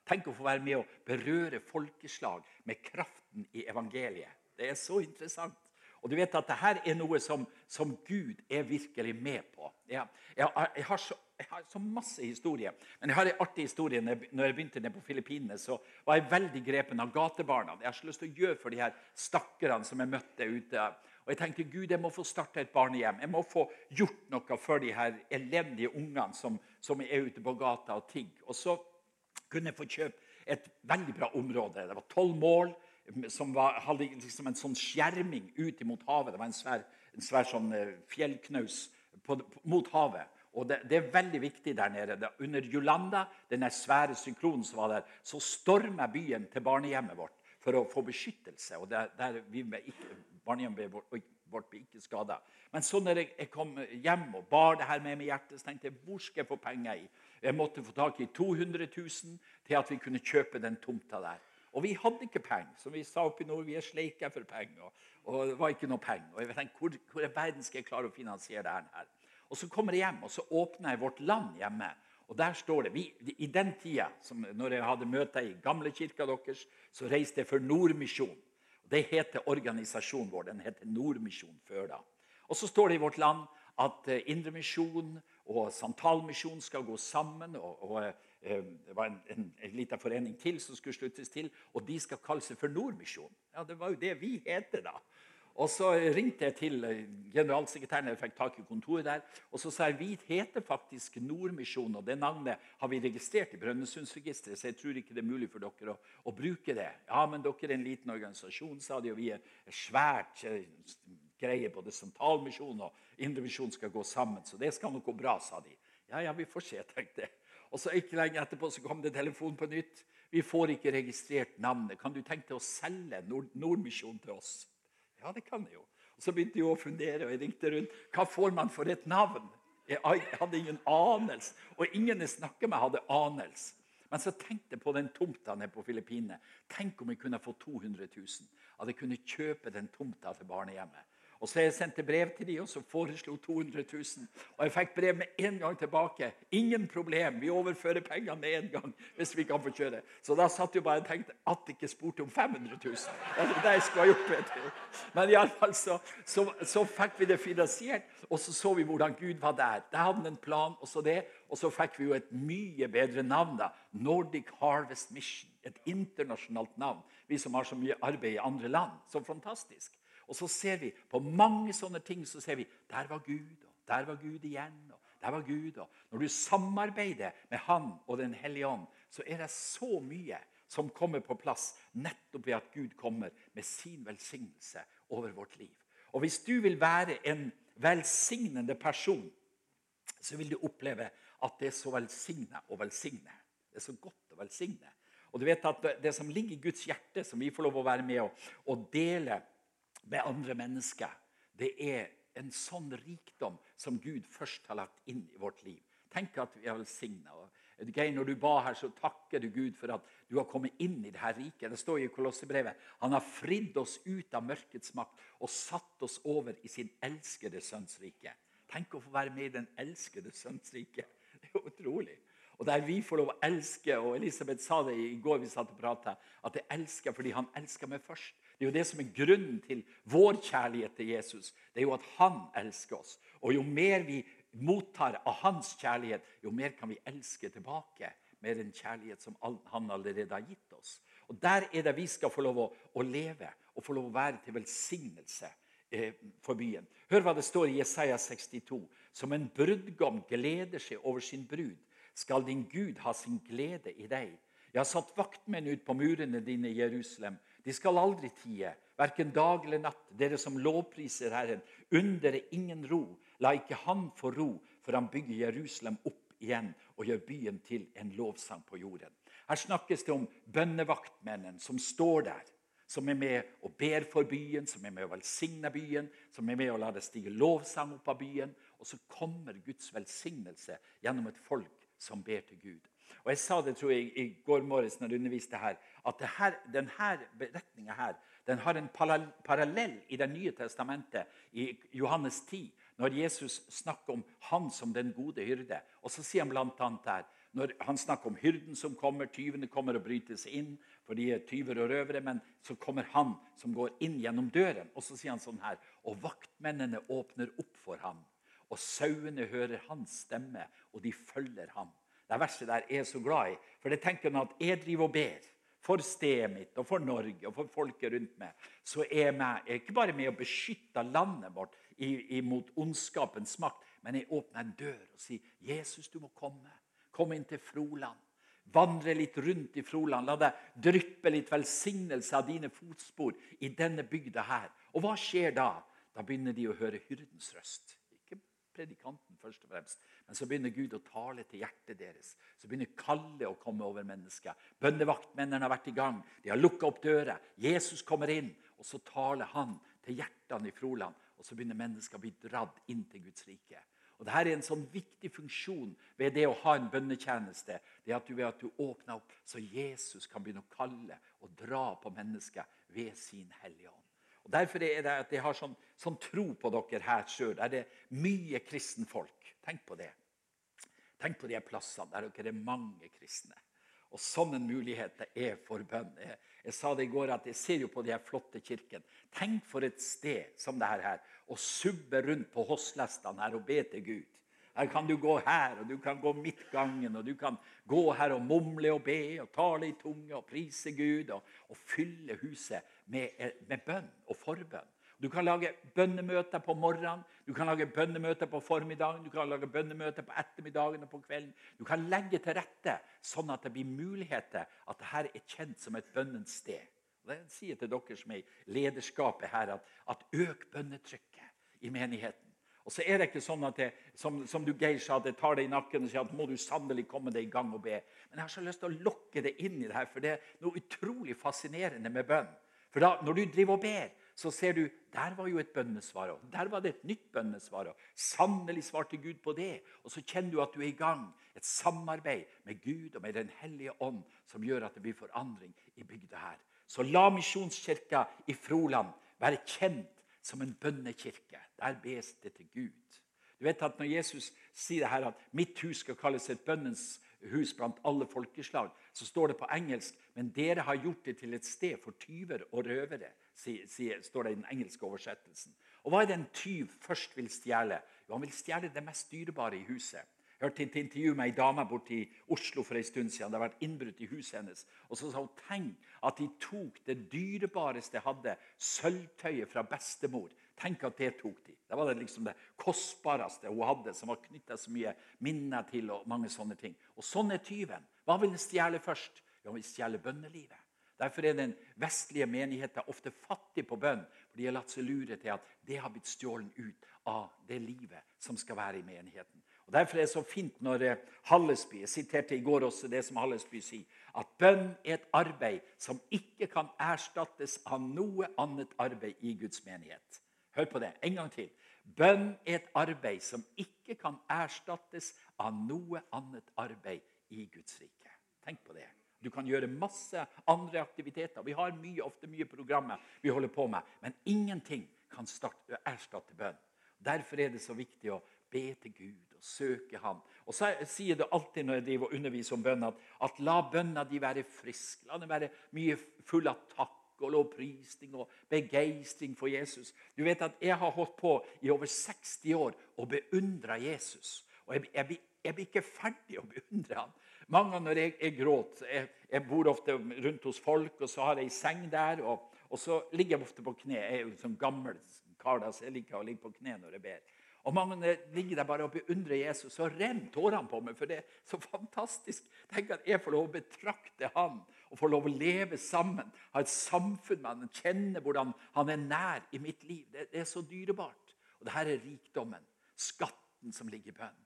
Speaker 1: Tenk å få være med å berøre folkeslag med kraften i evangeliet. Det er så interessant. Og du vet at dette er noe som, som Gud er virkelig med på. Jeg, jeg, jeg, har så, jeg, har så, masse historier. Men jeg har en artig historie. Når jeg begynte ned på Filippinene, så var jeg veldig grepen av gatebarna. Jeg har så lyst til å gjøre for de her stakkarene som jeg møtte ute. Og jeg tenkte Gud, jeg må få starte et barnehjem. Jeg må få gjort noe for de her elendige ungene som, som er ute på gata og tigger. Og så kunne jeg få kjøpe et veldig bra område. Det var tolv mål som var, hadde liksom en sånn skjerming ut mot havet. Det var en svær, en svær sånn eh, fjellknaus på, mot havet. Og det, det, er veldig viktig der nede. Det, under Julanda, den svære syklonen som var der, så storma byen til barnehjemmet vårt for å få beskyttelse. og der, der vi ikke, Barnehjemmet vårt, vårt ble ikke skada. Men så når jeg, jeg, kom hjem og bar det her med meg i hjertet, så tenkte jeg hvor skal jeg få penger i? Jeg måtte få tak i 200 000 til at vi kunne kjøpe den tomta der. Og vi hadde ikke penger. Som vi sa oppe i nord, vi er sleike for penger. Og, og, det var ikke noe penger. Og jeg tenkte, hvor, hvor i verden skal jeg klare å finansiere det her? Og Så kommer jeg hjem og så åpner jeg Vårt Land hjemme. Og der står det, vi, I den tida, når jeg hadde møter i gamlekirka deres, så reiste jeg for Nordmisjon. Det heter organisasjonen vår. Den heter Nordmisjon før da. Og så står det i Vårt Land at eh, Indremisjon og Santalmisjon skal gå sammen. og, og Eh, det var en, en, en liten forening til som skulle sluttes til, og de skal kalle seg for Nordmisjonen. Ja, Det var jo det vi heter, da. Og Så ringte jeg til eh, generalsekretæren jeg fikk tak i kontoret der, og så sa jeg vi heter faktisk Nordmisjonen, og det navnet har vi registrert i Brønnøysundregisteret, så jeg tror ikke det er mulig for dere å, å, bruke det. Ja, men dere er en liten organisasjon, sa de, og vi er svært eh, greie. Både Sentralmisjon og Indremisjon skal gå sammen, så det skal nok gå bra, sa de. Ja, ja, vi får se, tenkte jeg. Og så Ikke lenge etterpå så kom det telefon på nytt. Vi får ikke registrert navnet. Kan du tenke deg å selge Nord Nordmisjon til oss? Ja, det kan jeg jo. Og Så begynte jeg å fundere, og jeg ringte rundt. Hva får man for et navn? Jeg hadde ingen anelse. Og ingen jeg snakket med, hadde anelse. Men så tenkte jeg på den tomta nede på Filippinene. Tenk om jeg kunne få 200 000. At jeg kunne kjøpe den tomta til barnehjemmet. Og så jeg sendte brev til dem, og så foreslo 200 000. Og jeg fikk brev med en gang tilbake. Ingen problem, vi overfører pengene med en gang. hvis vi kan få kjøre. Så da satt jeg bare og tenkte at de ikke spurte om 500 000. Det er det jeg skulle ha gjort. Vet du. Men iallfall så, så, så fikk vi det finansiert, og så så vi hvordan Gud var der. Der hadde han en plan, og så det. Og så fikk vi jo et mye bedre navn. da. Nordic Harvest Mission. Et internasjonalt navn. Vi som har så mye arbeid i andre land. Så fantastisk. Og så ser vi på mange sånne ting så ser vi, der var Gud, og der var Gud igjen. og der var Gud. Og når du samarbeider med Han og Den hellige ånd, så er det så mye som kommer på plass nettopp ved at Gud kommer med sin velsignelse over vårt liv. Og Hvis du vil være en velsignende person, så vil du oppleve at det er så velsigna å velsigne. Det er så godt å velsigne. Og du vet at Det som ligger i Guds hjerte, som vi får lov å være med og, og dele med andre mennesker, det er en sånn rikdom som Gud først har lagt inn i vårt liv. Tenk at vi er velsigna. Når du ba her, så takker du Gud for at du har kommet inn i dette riket. Det står i Kolossebrevet. Han har fridd oss ut av mørkets makt og satt oss over i sin elskede sønns rike. Tenk å få være med i den elskede sønns rike. Det er utrolig. Og der vi får lov å elske, og Elisabeth sa det i går vi satt og pratet, at jeg elsker fordi han elsker meg først. Det er jo det som er grunnen til vår kjærlighet til Jesus. Det er jo at han elsker oss. Og jo mer vi mottar av hans kjærlighet, jo mer kan vi elske tilbake med den kjærlighet som han allerede har gitt oss. Og Der er det vi skal få lov å, å leve og få lov å være til velsignelse eh, for byen. Hør hva det står i Jesaja 62. Som en brudgom gleder seg over sin brud skal din Gud ha sin glede i deg. Jeg har satt vaktmenn ut på murene dine i Jerusalem. De skal aldri tie, verken dag eller natt, dere som lovpriser Herren. Under er ingen ro. La ikke Han få ro, for han bygger Jerusalem opp igjen og gjør byen til en lovsang på jorden. Her snakkes det om bønnevaktmennene som står der. Som er med og ber for byen, som er med og velsigner byen, som er med og lar det stige lovsang opp av byen. Og så kommer Guds velsignelse gjennom et folk som ber til Gud. Og Jeg sa det tror jeg, i går morges når jeg underviste her, at her, denne beretninga her, den har en parallell i Det nye testamentet, i Johannes 10, når Jesus snakker om han som den gode hyrde. Og så sier han bl.a. der når han snakker om hyrden som kommer, tyvene kommer og bryter seg inn, for de er tyver og røvere, men så kommer han som går inn gjennom døren. Og så sier han sånn her Og vaktmennene åpner opp for ham. Og sauene hører hans stemme, og de følger ham. Det verset der er jeg så glad i. For det tenker han at jeg driver og ber for stedet mitt og for Norge og for folket rundt meg. Så er jeg, jeg er ikke bare med å beskytte landet vårt imot ondskapens makt, men jeg åpner en dør og sier, 'Jesus, du må komme. Kom inn til Froland.' Vandre litt rundt i Froland. La det dryppe litt velsignelse av dine fotspor i denne bygda her. Og hva skjer da? Da begynner de å høre hyrdens røst predikanten først og fremst. Men så begynner Gud å tale til hjertet deres. Så begynner kallet å komme over mennesket. Bønnevaktmennene har vært i gang. De har lukka opp dører. Jesus kommer inn, og så taler han til hjertene i Froland. Og så begynner mennesker å bli dratt inn til Guds rike. Og Dette er en sånn viktig funksjon ved det å ha en bønnetjeneste. Det at du ved at du åpner opp, så Jesus kan begynne å kalle og dra på mennesker ved sin Hellige Ånd. Derfor er det at jeg har sånn, sånn tro på dere her sjøl. Der det er mye kristenfolk. Tenk på det. Tenk på de plassene der dere er mange kristne. Og sånn en mulighet det er for bønn. Jeg, jeg, sa det i går at jeg ser jo på de her flotte kirkene. Tenk for et sted som det her. Å subbe rundt på hosslestene her og be til Gud. Her kan du gå her, og du kan gå midtgangen, og du kan gå her og mumle og be og tale i tunge og prise Gud og, og fylle huset med, med, bønn og forbønn. Du kan lage bønnemøter på morgenen, du kan lage bønnemøter på formiddagen, du kan lage bønnemøter på ettermiddagen og på kvelden. Du kan legge til rette sånn at det blir muligheter at dette er kjent som et bønnens sted. Det sier til dere som er i lederskapet her, at, at øk bønnetrykket i menigheten. Og så er det ikke sånn at det, som, som du Geir sa, at det tar deg i nakken og sier at må du sannelig komme deg i gang og be. Men jeg har så lyst til å lokke det inn i det her, for det er noe utrolig fascinerende med bønn. For da, når du driver og ber, så ser du der var jo et bønnesvar. Og der var det et nytt bønnesvar. Og sannelig svarte Gud på det. Og så kjenner du at du er i gang. Et samarbeid med Gud og med Den hellige ånd som gjør at det blir forandring i bygda her. Så la Misjonskirka i Froland være kjent som en bønnekirke. Der bes det til Gud. Du vet at Når Jesus sier det her at 'mitt hus skal kalles et bønnens hus blant alle folkeslag', så står det på engelsk 'men dere har gjort det til et sted for tyver og røvere', står det i den engelske oversettelsen. Og Hva er det en tyv først vil stjele? Jo, Han vil stjele det mest dyrebare i huset. Jeg hørte et intervju med ei dame borte i Oslo for en stund siden. Det har vært innbrudd i huset hennes. Og så sa hun tenk at de tok det dyrebareste jeg hadde, sølvtøyet fra bestemor. Tenk at det tok de. Det var det liksom det kostbareste hun hadde, som var knytta så mye minner til. og mange sånne ting. Og sånn er tyven. Hva vil den stjele først? Jo, han vil bønnelivet. Derfor er den vestlige menigheten ofte fattig på bønn. For de har latt seg lure til at det har blitt stjålet ut av det livet som skal være i menigheten. Og Derfor er det så fint når eh, Hallesby Jeg siterte i går også det som Hallesby sier. At bønn er et arbeid som ikke kan erstattes av noe annet arbeid i Guds menighet. Hør på det en gang til. Bønn er et arbeid som ikke kan erstattes av noe annet arbeid i Guds rike. Tenk på det. Du kan gjøre masse andre aktiviteter. Vi har mye, ofte mye programmer vi holder på med. Men ingenting kan starte, erstatte bønn. Derfor er det så viktig å be til Gud og søke Ham. Og så sier det alltid når jeg driver og underviser om bønn, at, at la bønna di være frisk. La den være mye full av takk og lovprisning og begeistring for Jesus. Du vet at Jeg har holdt på i over 60 år og beundra Jesus. Og jeg, jeg, jeg, blir ikke ferdig å beundre ham. Mange ganger når jeg, jeg gråter jeg, jeg, bor ofte rundt hos folk, og så har jeg ei seng der. Og, og, så ligger jeg ofte på kne. Jeg er jo sånn gammel kar, så jeg liker å ligge på kne når jeg ber. Og Mange ligger der bare og beundrer Jesus, og renner tårene på meg. For det er så fantastisk. Tenk at jeg får lov å betrakte han og får lov å leve sammen. Ha et samfunn med han, kjenne hvordan han er nær i mitt liv. Det, det er så dyrebart. Og det her er rikdommen, skatten som ligger i bønnen.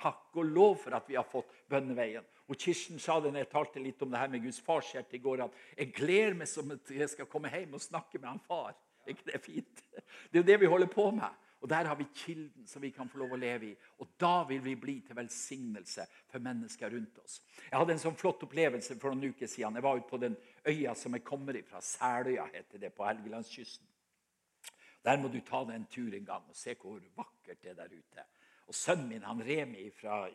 Speaker 1: Takk og lov for at vi har fått bønneveien. Og Kirsten sa det når jeg talte litt om det her med Guds farshjerte i går, at jeg gleder meg som at jeg skal komme hjem og snakke med han far. Er ikke det fint? Det er jo det vi holder på med. Og Der har vi kilden som vi kan få lov å leve i. Og Da vil vi bli til velsignelse for mennesker rundt oss. Jeg hadde en sånn flott opplevelse for noen uker siden. Jeg var ute på den øya som jeg kommer fra. Seløya heter det på Helgelandskysten. Der må du ta deg en tur en gang og se hvor vakkert det er der ute. Og Sønnen min han Remi fra,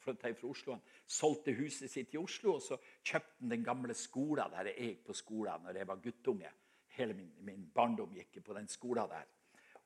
Speaker 1: flytta fra Oslo. Han solgte huset sitt i Oslo og så kjøpte han den gamle skolen der jeg gikk på skolen når jeg var guttunge. Hele min, min barndom gikk på den skolen der.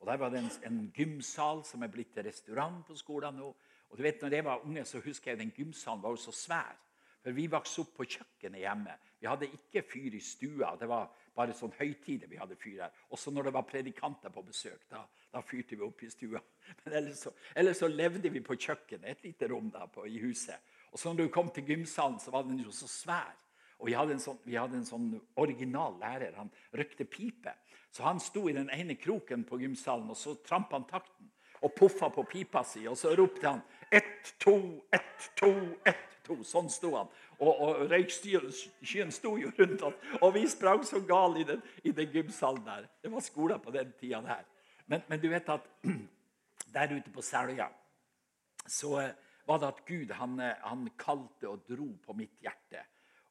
Speaker 1: Og Der var det en, en gymsal som er blitt til restaurant på skolen nå. Og du vet, når jeg var unge, så husker jeg den gymsalen var jo så svær. For vi vokste opp på kjøkkenet hjemme. Vi hadde ikke fyr i stua. Det var bare sånn høytider vi hadde fyr her. Også når det var predikanter på besøk. Da, da fyrte vi opp i stua. Men ellers så, ellers så, levde vi på kjøkkenet, et lite rom da på, i huset. Og så når du kom til gymsalen, så var den jo så svær. Og vi hadde, sånn, vi hadde en sånn, original lærer. Han røkte pipe. Så han sto i den ene kroken på gymsalen, og så trampa han takten og puffa på pipa si. Og så ropte han ett, to, ett, to, ett, to. Sånn sto han. Og, og røykskyen sto jo rundt oss. Og vi sprang så gale i den, i den gymsalen der. Det var skoler på den tida der. Men, men, du vet at der ute på Selja så eh, var det at Gud han, eh, han kalte og dro på mitt hjerte.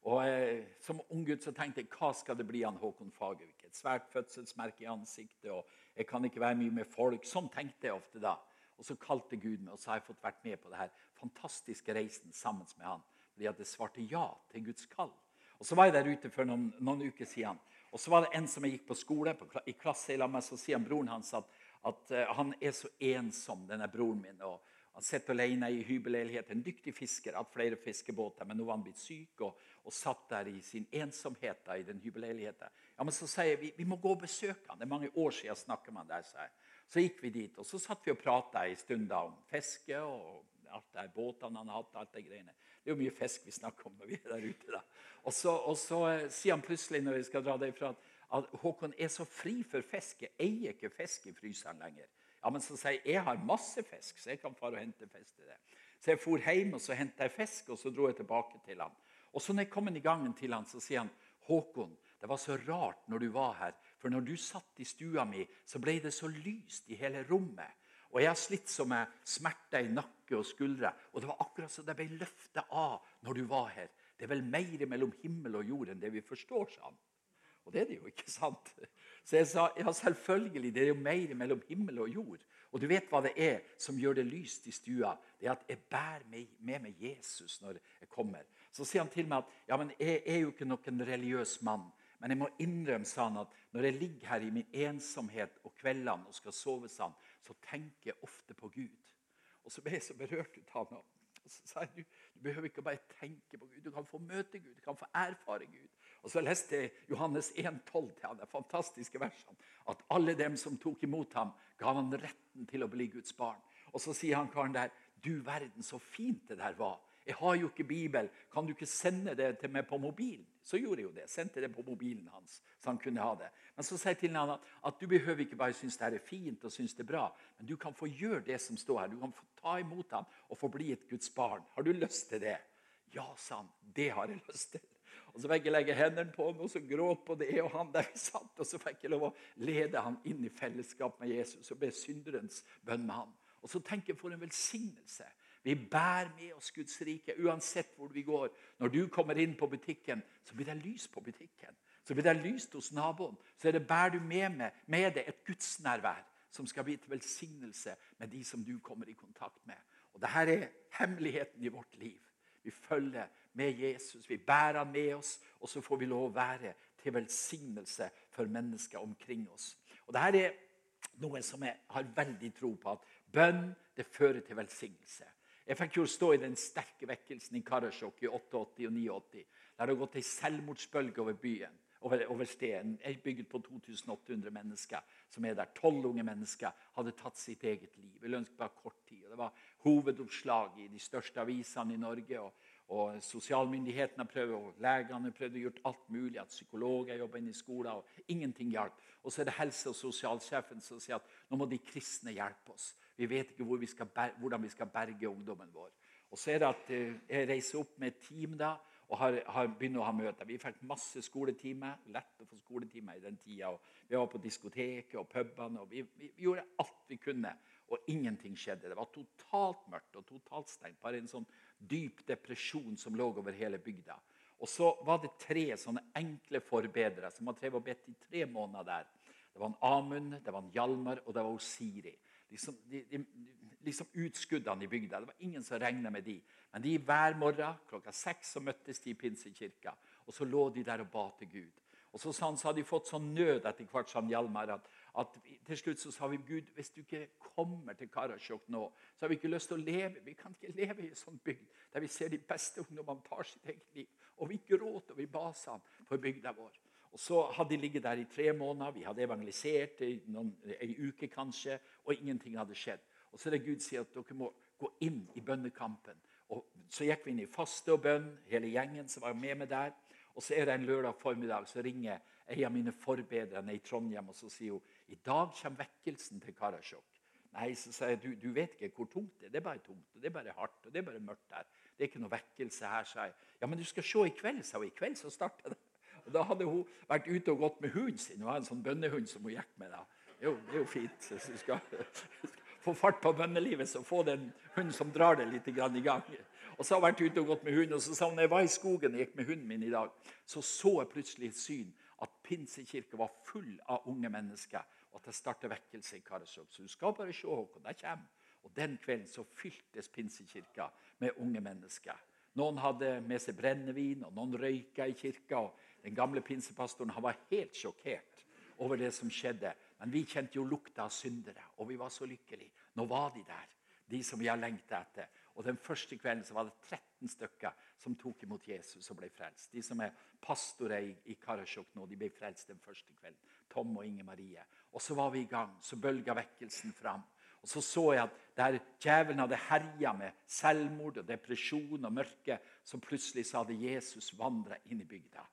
Speaker 1: Og eh, Som så tenkte jeg hva skal det bli av Håkon Fagervik? Et svært fødselsmerke i ansiktet, og jeg kan ikke være mye med folk. Sånn tenkte jeg ofte da. Og så kalte Gud meg, og så har jeg fått vært med på denne fantastiske reisen sammen med han. Fordi at jeg svarte ja til Guds kall. Og Så var jeg der ute for noen, noen uker siden. Og så var det en som jeg gikk på skole på, i klasse i med, så sier broren hans at, at uh, han er så ensom, denne broren min. og han sitter alene i hybelleilighet. En dyktig fisker, hatt flere fiskebåter, men nå var han blitt syk og, og satt der i sin ensomhet da, i den hybelleiligheten. Ja, men så sier vi, vi må gå og besøke han. Det er mange år siden jeg snakker med han der. Så, så gikk vi dit, og så satt vi og prata en stund om fiske og alt det båtene han hatt. alt Det greiene. Det er jo mye fisk vi snakker om når vi er der ute. da. Og så, og så eh, sier han plutselig når vi skal dra derfra, at Håkon er så fri for fisk. Jeg eier ikke fisk i fryseren lenger. Ja, men så sier jeg jeg har masse fisk, så jeg kan fare og hente fisk til det. Så jeg for hjem og så henta jeg fisk, og så dro jeg tilbake til han. Og så når jeg kom inn i gangen til han, så sier han Håkon, det var så rart når du var her. For når du satt i stua mi, så ble det så lyst i hele rommet. Og jeg har slitt så med smerter i nakke og skuldre. Og det var akkurat som det ble løftet av når du var her. Det er vel mer mellom himmel og jord enn det vi forstår, sa han. Og det er det jo, ikke sant? Så jeg sa ja, selvfølgelig, det er jo mer mellom himmel og jord. Og du vet hva det er som gjør det lyst i stua? Det er at jeg bærer med meg Jesus når jeg kommer. Så sier han til meg at ja, men jeg er jo ikke noen religiøs mann. Men jeg må innrømme sa han, at når jeg ligger her i min ensomhet og kveldene og skal sove, sånn, så tenker jeg ofte på Gud. Og så ble jeg så berørt ut av ham. Og så sa jeg du, du behøver ikke bare tenke på Gud, du kan få møte Gud, du kan få erfare Gud. Og så leste jeg Johannes 1,12 til han, de fantastiske versene. At alle dem som tok imot ham, ga han retten til å bli Guds barn. Og så sier han karen der, du verden, så fint det der var. Jeg har jo ikke Bibel. Kan du ikke sende det til meg på mobilen? Så gjorde jeg jo det. Sendte det på mobilen hans, så han kunne ha det. Men så sier jeg til han at, at du behøver ikke bare synes det er fint og synes det er bra, men du kan få gjøre det som står her. Du kan få ta imot ham og få bli et Guds barn. Har du lyst til det? Ja, sa han. Det har jeg lyst til. Og Så fikk jeg legge hendene på ham og så gråt på det og han der vi satt. Og så fikk jeg lov å lede han inn i fellesskap med Jesus og be synderens bønn med ham. Og så tenker jeg for en velsignelse. Vi bærer med oss Guds rike uansett hvor vi går. Når du kommer inn på butikken, så blir det lys på butikken. Så blir det lyst hos naboen. Så er det bærer du med, med, med deg et gudsnærvær som skal bli til velsignelse med de som du kommer i kontakt med. Og Dette er hemmeligheten i vårt liv. Vi følger med Jesus. Vi bærer han med oss, og så får vi lov å være til velsignelse for mennesker omkring oss. Og Dette er noe som jeg har veldig tro på. At bønn det fører til velsignelse. Jeg fikk jo stå i den sterke vekkelsen i Karasjok i 88 og 89. Der det har gått ei selvmordsbølge over byen. Over, over stedet. Jeg bygget på 2800 mennesker som er der. Tolv unge mennesker hadde tatt sitt eget liv. i løpet bare kort tid. Og det var hovedoppslag i de største avisene i Norge. og og Sosialmyndighetene prøvde, og legene prøvde å gjøre alt mulig. at Psykologer jobba inne i skolen, og ingenting hjalp. Og så er det helse- og sosialsjefen som sier at nå må de kristne hjelpe oss. Vi vet ikke hvor vi hvordan vi skal berge ungdommen vår. Og så er det at eh, Jeg reiser opp med et team da, og har, har begynner å ha møter. Vi fikk masse skoletimer. Lett å få skoletimer i den tida. Vi var på diskoteket og pubene. og vi, vi, vi gjorde alt vi kunne, og ingenting skjedde. Det var totalt mørkt og totalt stengt. Bare en sånn dyp depresjon som lå over hele bygda. Og så var det tre sånne enkle forbedrere som hadde bedt i tre måneder der. Det var en Amund, det var en Hjalmar og det var Siri. Liksom, de, de, liksom utskuddene i bygda. Det var ingen som regna med de. Men de hver morgen klokka seks så møttes de i pinsekirka. Og så lå de der og ba til Gud. Og så, sa han, så hadde de fått sånn nød etter hvert, sa Hjalmar, at, at, til slutt så sa vi Gud, hvis du ikke kommer til Karasjok nå, så har vi ikke lyst til å leve. Vi kan ikke leve i en sånn bygd der vi ser de beste ungdommene tar sitt eget liv. Og vi gråt og vi ba sammen for bygda vår. Og Så hadde de ligget der i tre måneder. Vi hadde evangelisert i noen, en uke kanskje, og ingenting hadde skjedd. Og Så er det Gud sier at dere må gå inn i bønnekampen. Og Så gikk vi inn i faste og bønn, hele gjengen som var med meg der. Og så er det en lørdag formiddag, så ringer en av mine forbedrere i Trondheim og så sier hun, i dag kommer vekkelsen til Karasjok. Nei, så sier jeg, du, du vet ikke hvor tungt det er. Det er bare tungt, og det er bare hardt og det er bare mørkt der. Det er ikke noe vekkelse her, sa jeg. Ja, men du skal se i kveld, sa hun. I kveld så starter det. Og Da hadde hun vært ute og gått med hunden sin. Hun hadde en sånn bønnehund som hun gikk med. da. Jo, det er jo fint. Så du skal få fart på bønnelivet, så få den hunden som drar det litt i gang. Og så har hun vært ute og gått med hunden, og så sa hun, jeg var i skogen og gikk med hunden min i dag, så så jeg plutselig et syn at Pinsekirka var full av unge mennesker, og at det startet vekkelse i Karasjok. Så du skal bare se, Håkon, der kommer. Og Den kvelden så fyltes Pinsekirka med unge mennesker. Noen hadde med seg brennevin, og noen røyka i kirka. og Den gamle pinsepastoren han var helt sjokkert over det som skjedde. Men vi kjente jo lukta av syndere, og vi var så lykkelige. Nå var de der, de som vi har etter. Og Den første kvelden så var det 13 stykker som tok imot Jesus og ble frelst. De som er pastorer i Karasjok nå, de ble frelst den første kvelden. Tom og Inge Marie. Og så var vi i gang. Så bølga vekkelsen fram. Og Så så jeg at der djevelen hadde herja med selvmord og depresjon og mørke, så plutselig så hadde Jesus vandra inn i bygda.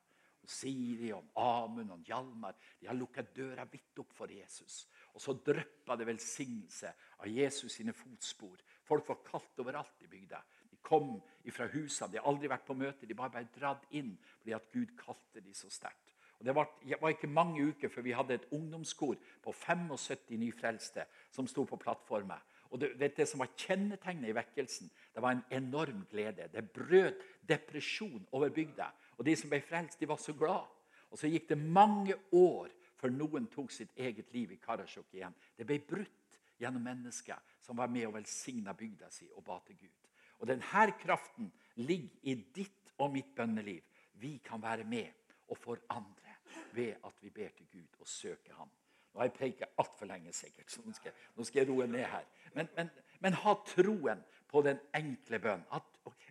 Speaker 1: Siri og Amund og Hjalmar de har lukket døra vidt opp for Jesus. Og så dryppa det velsignelse av Jesus sine fotspor. Folk var kalt overalt i bygda. De kom fra husene. De har aldri vært på møte. De bare ble dratt inn fordi at Gud kalte de så sterkt. Og Det var, ikke mange uker før vi hadde et ungdomskor på 75 nyfrelste som sto på plattforma. Og det, det som var Kjennetegnet i vekkelsen, det var en enorm glede. Det brøt depresjon over bygda. Og De som ble frelst, de var så glad. Og Så gikk det mange år før noen tok sitt eget liv i Karasjok igjen. Det ble brutt gjennom mennesker som var med og velsigna bygda si og ba til Gud. Og Denne kraften ligger i ditt og mitt bønneliv. Vi kan være med og forandre ved at vi ber til Gud og søker Ham. Nå har jeg preiker altfor lenge, sikkert, så nå skal, nå skal, jeg roe ned her. Men, men, men, ha troen på den enkle bønnen.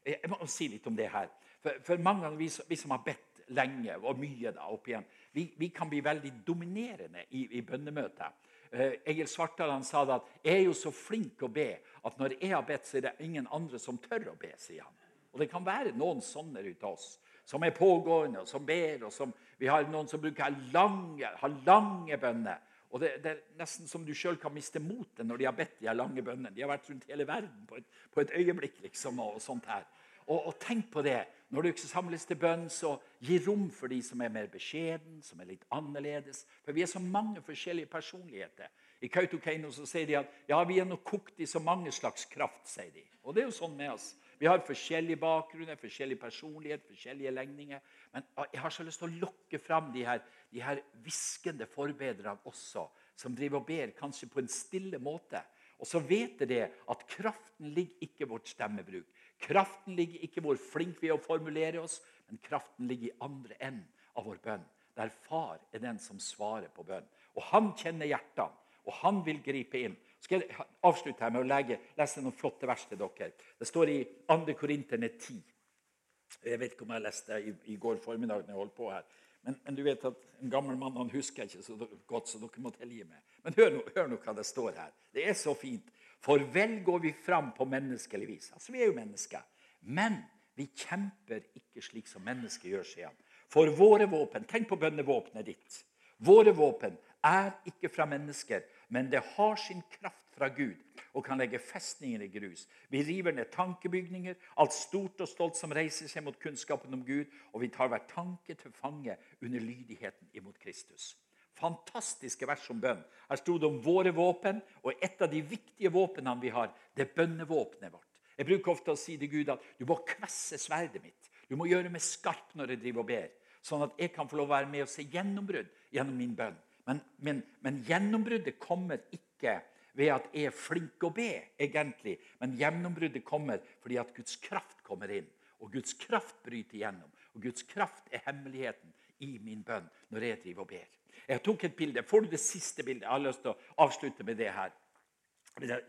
Speaker 1: jeg må si litt om det her. For, for mange ganger vi, vi, som har bedt lenge og mye da, opp igjen, vi, vi kan bli veldig dominerende i, i bønnemøtet. Uh, Egil Svartdal sa at 'jeg er jo så flink å be at når jeg har bedt, så er det ingen andre som tør å be'. sier han. Og Det kan være noen sånne ute av oss som er pågående, og som ber. og som, Vi har noen som bruker lange, har lange bønner. Og det, det, er nesten som du sjøl kan miste motet når de har bedt de lange bønnene. De har vært rundt hele verden på et, på et øyeblikk. liksom, og sånt her. Og, og, tenk på det. Når du ikke samles til bønn, så gi rom for de som er mer beskjeden, som er litt annerledes. For vi er så mange forskjellige personligheter. I Kautokeino så sier de at ja, vi er nå kokt i så mange slags kraft. sier de. Og det er jo sånn med oss. Vi har forskjellige bakgrunner, forskjellig personlighet, forskjellige legninger. Men jeg har så lyst til å lokke fram de her, de her hviskende forbedrerne også, som driver og ber kanskje på en stille måte. Og så vet de at kraften ligger ikke i vårt stemmebruk. Kraften ligger ikke hvor flink vi er å formulere oss, men kraften ligger i andre enden av vår bønn. Der far er den som svarer på bønn. Og han kjenner hjertene, og han vil gripe inn skal jeg avslutte her med å lege, lese noen flotte vers til dere. Det står i 2. Korinterne 10. Jeg vet ikke om jeg leste det i, i går formiddag. når jeg holdt på her. Men, men, du vet at en gammel mann han husker ikke så godt, så dere må tilgi meg. Men hør nå, hør nå hva det står her. Det er så fint. For vel går vi fram på menneskelig vis. Altså, Vi er jo mennesker. Men vi kjemper ikke slik som mennesker gjør, sier han. For våre våpen Tenk på bønnevåpenet ditt. Våre våpen er ikke fra mennesker, men det har sin kraft fra Gud og kan legge festninger i grus. Vi river ned tankebygninger, alt stort og stolt som reiser seg mot kunnskapen om Gud, og vi tar hver tanke til fange under lydigheten imot Kristus. Fantastiske vers om bønn. Her sto det om våre våpen, og et av de viktige våpnene vi har, det er bønnevåpenet vårt. Jeg bruker ofte å si til Gud at du må kvesse sverdet mitt. Du må gjøre meg skarp når jeg driver og ber, sånn at jeg kan få lov å være med og se gjennombrudd gjennom min bønn. Men, men, men gjennombruddet kommer ikke ved at jeg er flink å be, egentlig. Men gjennombruddet kommer fordi at Guds kraft kommer inn. Og Guds kraft bryter gjennom. Og Guds kraft er hemmeligheten i min bønn når jeg driver og ber. Jeg tok et bilde. Får du det siste bildet? Jeg har lyst til å avslutte med det her.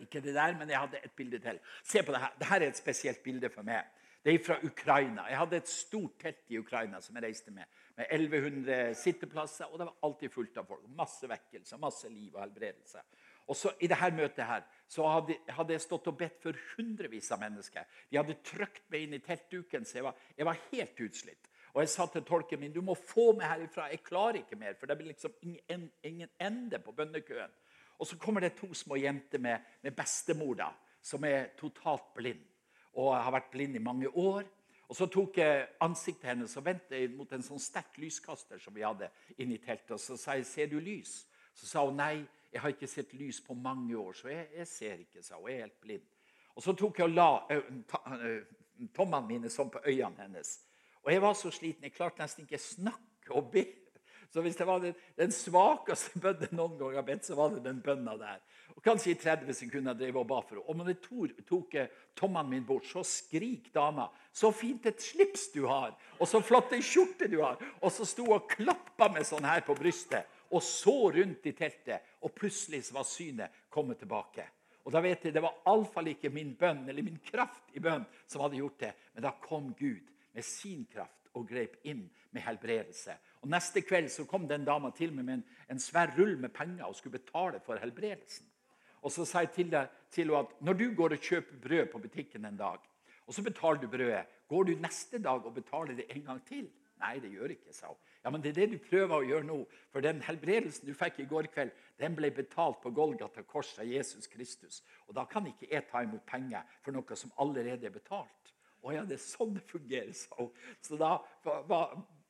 Speaker 1: Ikke det der, men jeg hadde et bilde til. Se på det her. Dette er et spesielt bilde for meg. Det er fra Ukraina. Jeg hadde et stort telt i Ukraina som jeg reiste med med 1100 sitteplasser, og det var alltid fullt av folk. Masse vekkelse, masse liv og helbredelse. Og så I dette møtet her, så hadde, hadde, jeg stått og bedt for hundrevis av mennesker. De hadde trykt meg inn i teltduken, så jeg var, jeg var, helt utslitt. Og Jeg sa til tolken min du må få meg herifra. Jeg klarer ikke mer. For det blir liksom ingen, ingen ende på bønnekøen. Og Så kommer det to små jenter med, med bestemor da, som er totalt blind. Og har vært blind i mange år. Og Så tok jeg ansiktet hennes og vendte mot en sånn sterk lyskaster som vi hadde inni teltet. Og så sa jeg 'Ser du lys?' Så sa hun nei, jeg har ikke sett lys på mange år. Så jeg, jeg ser ikke, sa hun. Jeg er helt blind. Og så tok jeg og la uh, tommene mine sånn på øynene hennes. Og jeg var så sliten. Jeg klarte nesten ikke snakke og be. Så hvis det var den, den svakeste bønnen noen gang har bedt, så var det den bønna der. Og Kanskje i 30 sekunder drev og ba for henne. Og når jeg tok, tok tommene mine bort, så skrik dama 'Så fint et slips du har!' 'Og så flott ei skjorte du har!' Og så sto hun og klappa med sånn her på brystet og så rundt i teltet. Og plutselig var synet kommet tilbake. Og da vet jeg, Det var iallfall ikke min bønn eller min kraft i bønn som hadde gjort det. Men da kom Gud med sin kraft og grep inn med helbredelse. Og Neste kveld så kom den dama til meg med en, en svær rull med penger og skulle betale for helbredelsen. Og så sa jeg til, deg, til henne at når du går og kjøper brød på butikken en dag, og så betaler du brødet, går du neste dag og betaler det en gang til? Nei, det gjør ikke, sa hun. Ja, men det er det du prøver å gjøre nå. For den helbredelsen du fikk i går kveld, den ble betalt på Golgata kors av Jesus Kristus. Og da kan ikke jeg ta imot penger for noe som allerede er betalt. Å ja, det er sånn det fungerer, sa hun. Så da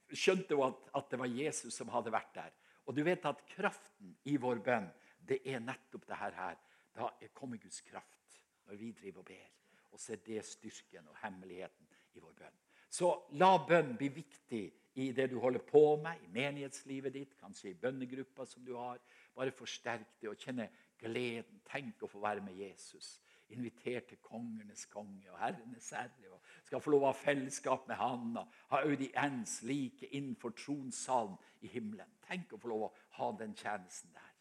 Speaker 1: skjønte hun at, at det var Jesus som hadde vært der. Og du vet at kraften i vår bønn det er nettopp det her. Da kommer Guds kraft når vi driver og ber. Og så er det styrken og hemmeligheten i vår bønn. Så la bønn bli viktig i det du holder på med, i menighetslivet ditt, kanskje i bønnegruppa som du har. Bare forsterk det og kjenne gleden. Tenk å få være med Jesus. Invitert til kongenes konge og herrenes herre. og Skal få lov å ha fellesskap med han og ha audiens like innenfor tronsalen i himmelen. Tenk å få lov å ha den tjenesten der.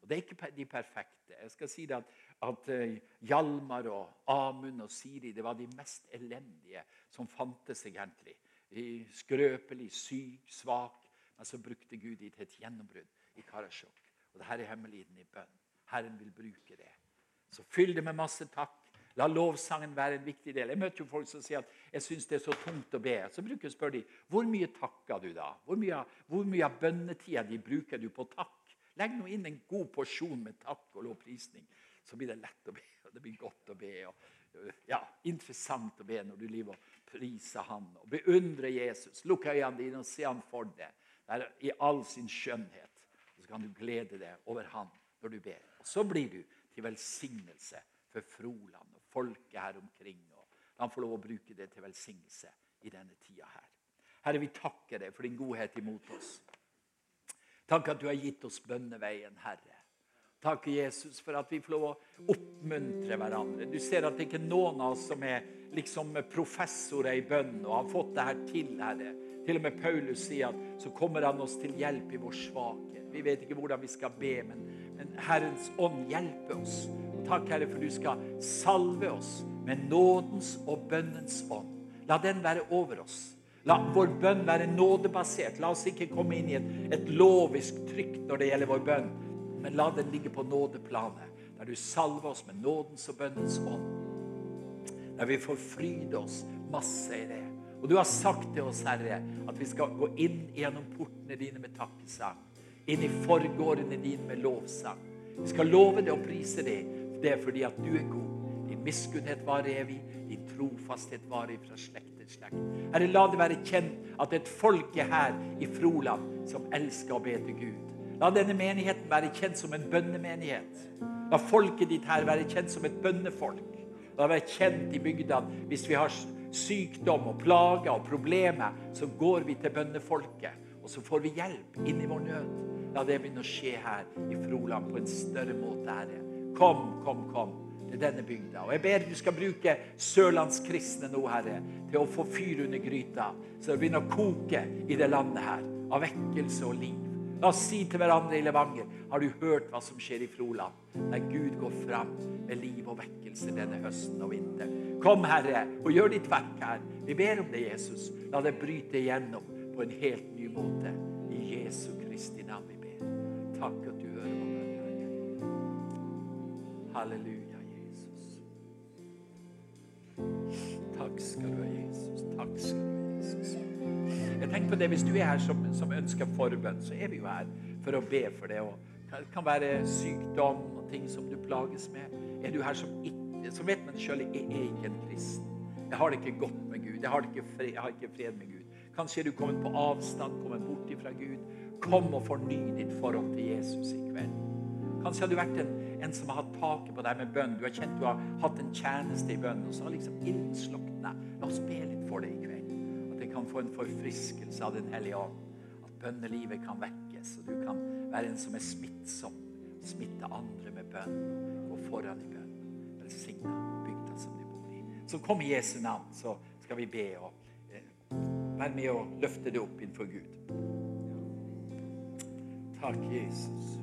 Speaker 1: Og Det er ikke de perfekte. Jeg skal si det at, at uh, Hjalmar og Amund og Siri det var de mest elendige som fantes egentlig. Skrøpelig, syk, svak. Men så brukte Gud dem til et gjennombrudd i Karasjok. Og dette er hemmeligheten i bønn. Herren vil bruke det. Så fyll det med masse takk. La lovsangen være en viktig del. Jeg møter jo folk som sier at jeg syns det er så tungt å be. Så bruker jeg å spørre hvor mye takker du da? Hvor mye, hvor mye av bønnetida di bruker du på takk? Legg nå inn en god porsjon med takk og lovprisning. Så blir det lett å be, og det blir godt å be. og ja, Interessant å be når du lever og priser Han og beundrer Jesus. Lukk øynene dine og se Han for deg i all sin skjønnhet. Og Så kan du glede deg over Han når du ber. Og Så blir du til velsignelse for Froland og folket her omkring. og Han får lov å bruke det til velsignelse i denne tida her. Herre, vi takker deg for din godhet imot oss. Takk at du har gitt oss bønneveien, Herre. Takk, Jesus, for at vi får lov å oppmuntre hverandre. Du ser at det ikke er noen av oss som er liksom professorer i bønn og har fått det her til, Herre. Til og med Paulus sier at så kommer han oss til hjelp i vår svakhet. Vi vet ikke hvordan vi skal be, men, men Herrens ånd hjelper oss. Og takk, Herre, for du skal salve oss med nådens og bønnens ånd. La den være over oss. La vår bønn være nådebasert. La oss ikke komme inn i et, et lovisk trykk når det gjelder vår bønn, men la den ligge på nådeplanet, der du salver oss med nådens og bønnens ånd. Der vi får fryde oss masse i det. Og du har sagt til oss, Herre, at vi skal gå inn gjennom portene dine med takkesang. Inn i forgårdene dine med lovsang. Vi skal love det og prise det. Det er fordi at du er god. Din miskunnhet varer evig. Din trofasthet varer fra slekt til slekt. Herre, la det være kjent at det er et folke her i Froland som elsker å be til Gud. La denne menigheten være kjent som en bønnemenighet. La folket ditt her være kjent som et bønnefolk. La det være kjent i bygda hvis vi har sykdom og plager og problemer, så går vi til bønnefolket. Og så får vi hjelp inn i vår nød. La det begynne å skje her i Froland på en større måte, Herre. Kom, kom, kom til denne bygda. Og Jeg ber du skal bruke sørlandskristne nå, Herre, til å få fyr under gryta, så det begynner å koke i det landet her av vekkelse og liv. La oss si til hverandre i Levanger har du hørt hva som skjer i Froland, der Gud går fram med liv og vekkelse denne høsten og vinteren. Kom, Herre, og gjør ditt verk her. Vi ber om det, Jesus. La det bryte igjennom på en helt ny måte. I Jesu Kristi navn. Takk at du hører på bønnen. Halleluja. Jesus. Takk skal du ha, Jesus. Takk skal du ha, Jesus. Jeg tenker på det, Hvis du er her som, som ønsker forbønn, så er vi jo her for å be for det. Det kan være sykdom og ting som du plages med. Er du her som ikke, så vet man sjøl jeg er ikke en kristen. Jeg har det ikke godt med Gud. Jeg har, ikke fred, jeg har ikke fred med Gud. Kanskje er du kommet på avstand, kommet bort fra Gud. Kom og forny ditt forhold til Jesus i kveld. Kanskje har du vært en, en som har hatt taket på deg med bønn. Du har kjent du har hatt en tjeneste i bønn, og så har liksom ilden slukna. La oss be litt for det i kveld. At det kan få en forfriskelse av Den hellige ånd. At bønnelivet kan vekkes, og du kan være en som er smittsom. Smitte andre med bønn. Gå foran i bønn. Velsigna bygda som du bor i. Så kom i Jesu navn, så skal vi be og eh, være med og løfte det opp innenfor Gud. Takk, Jesus.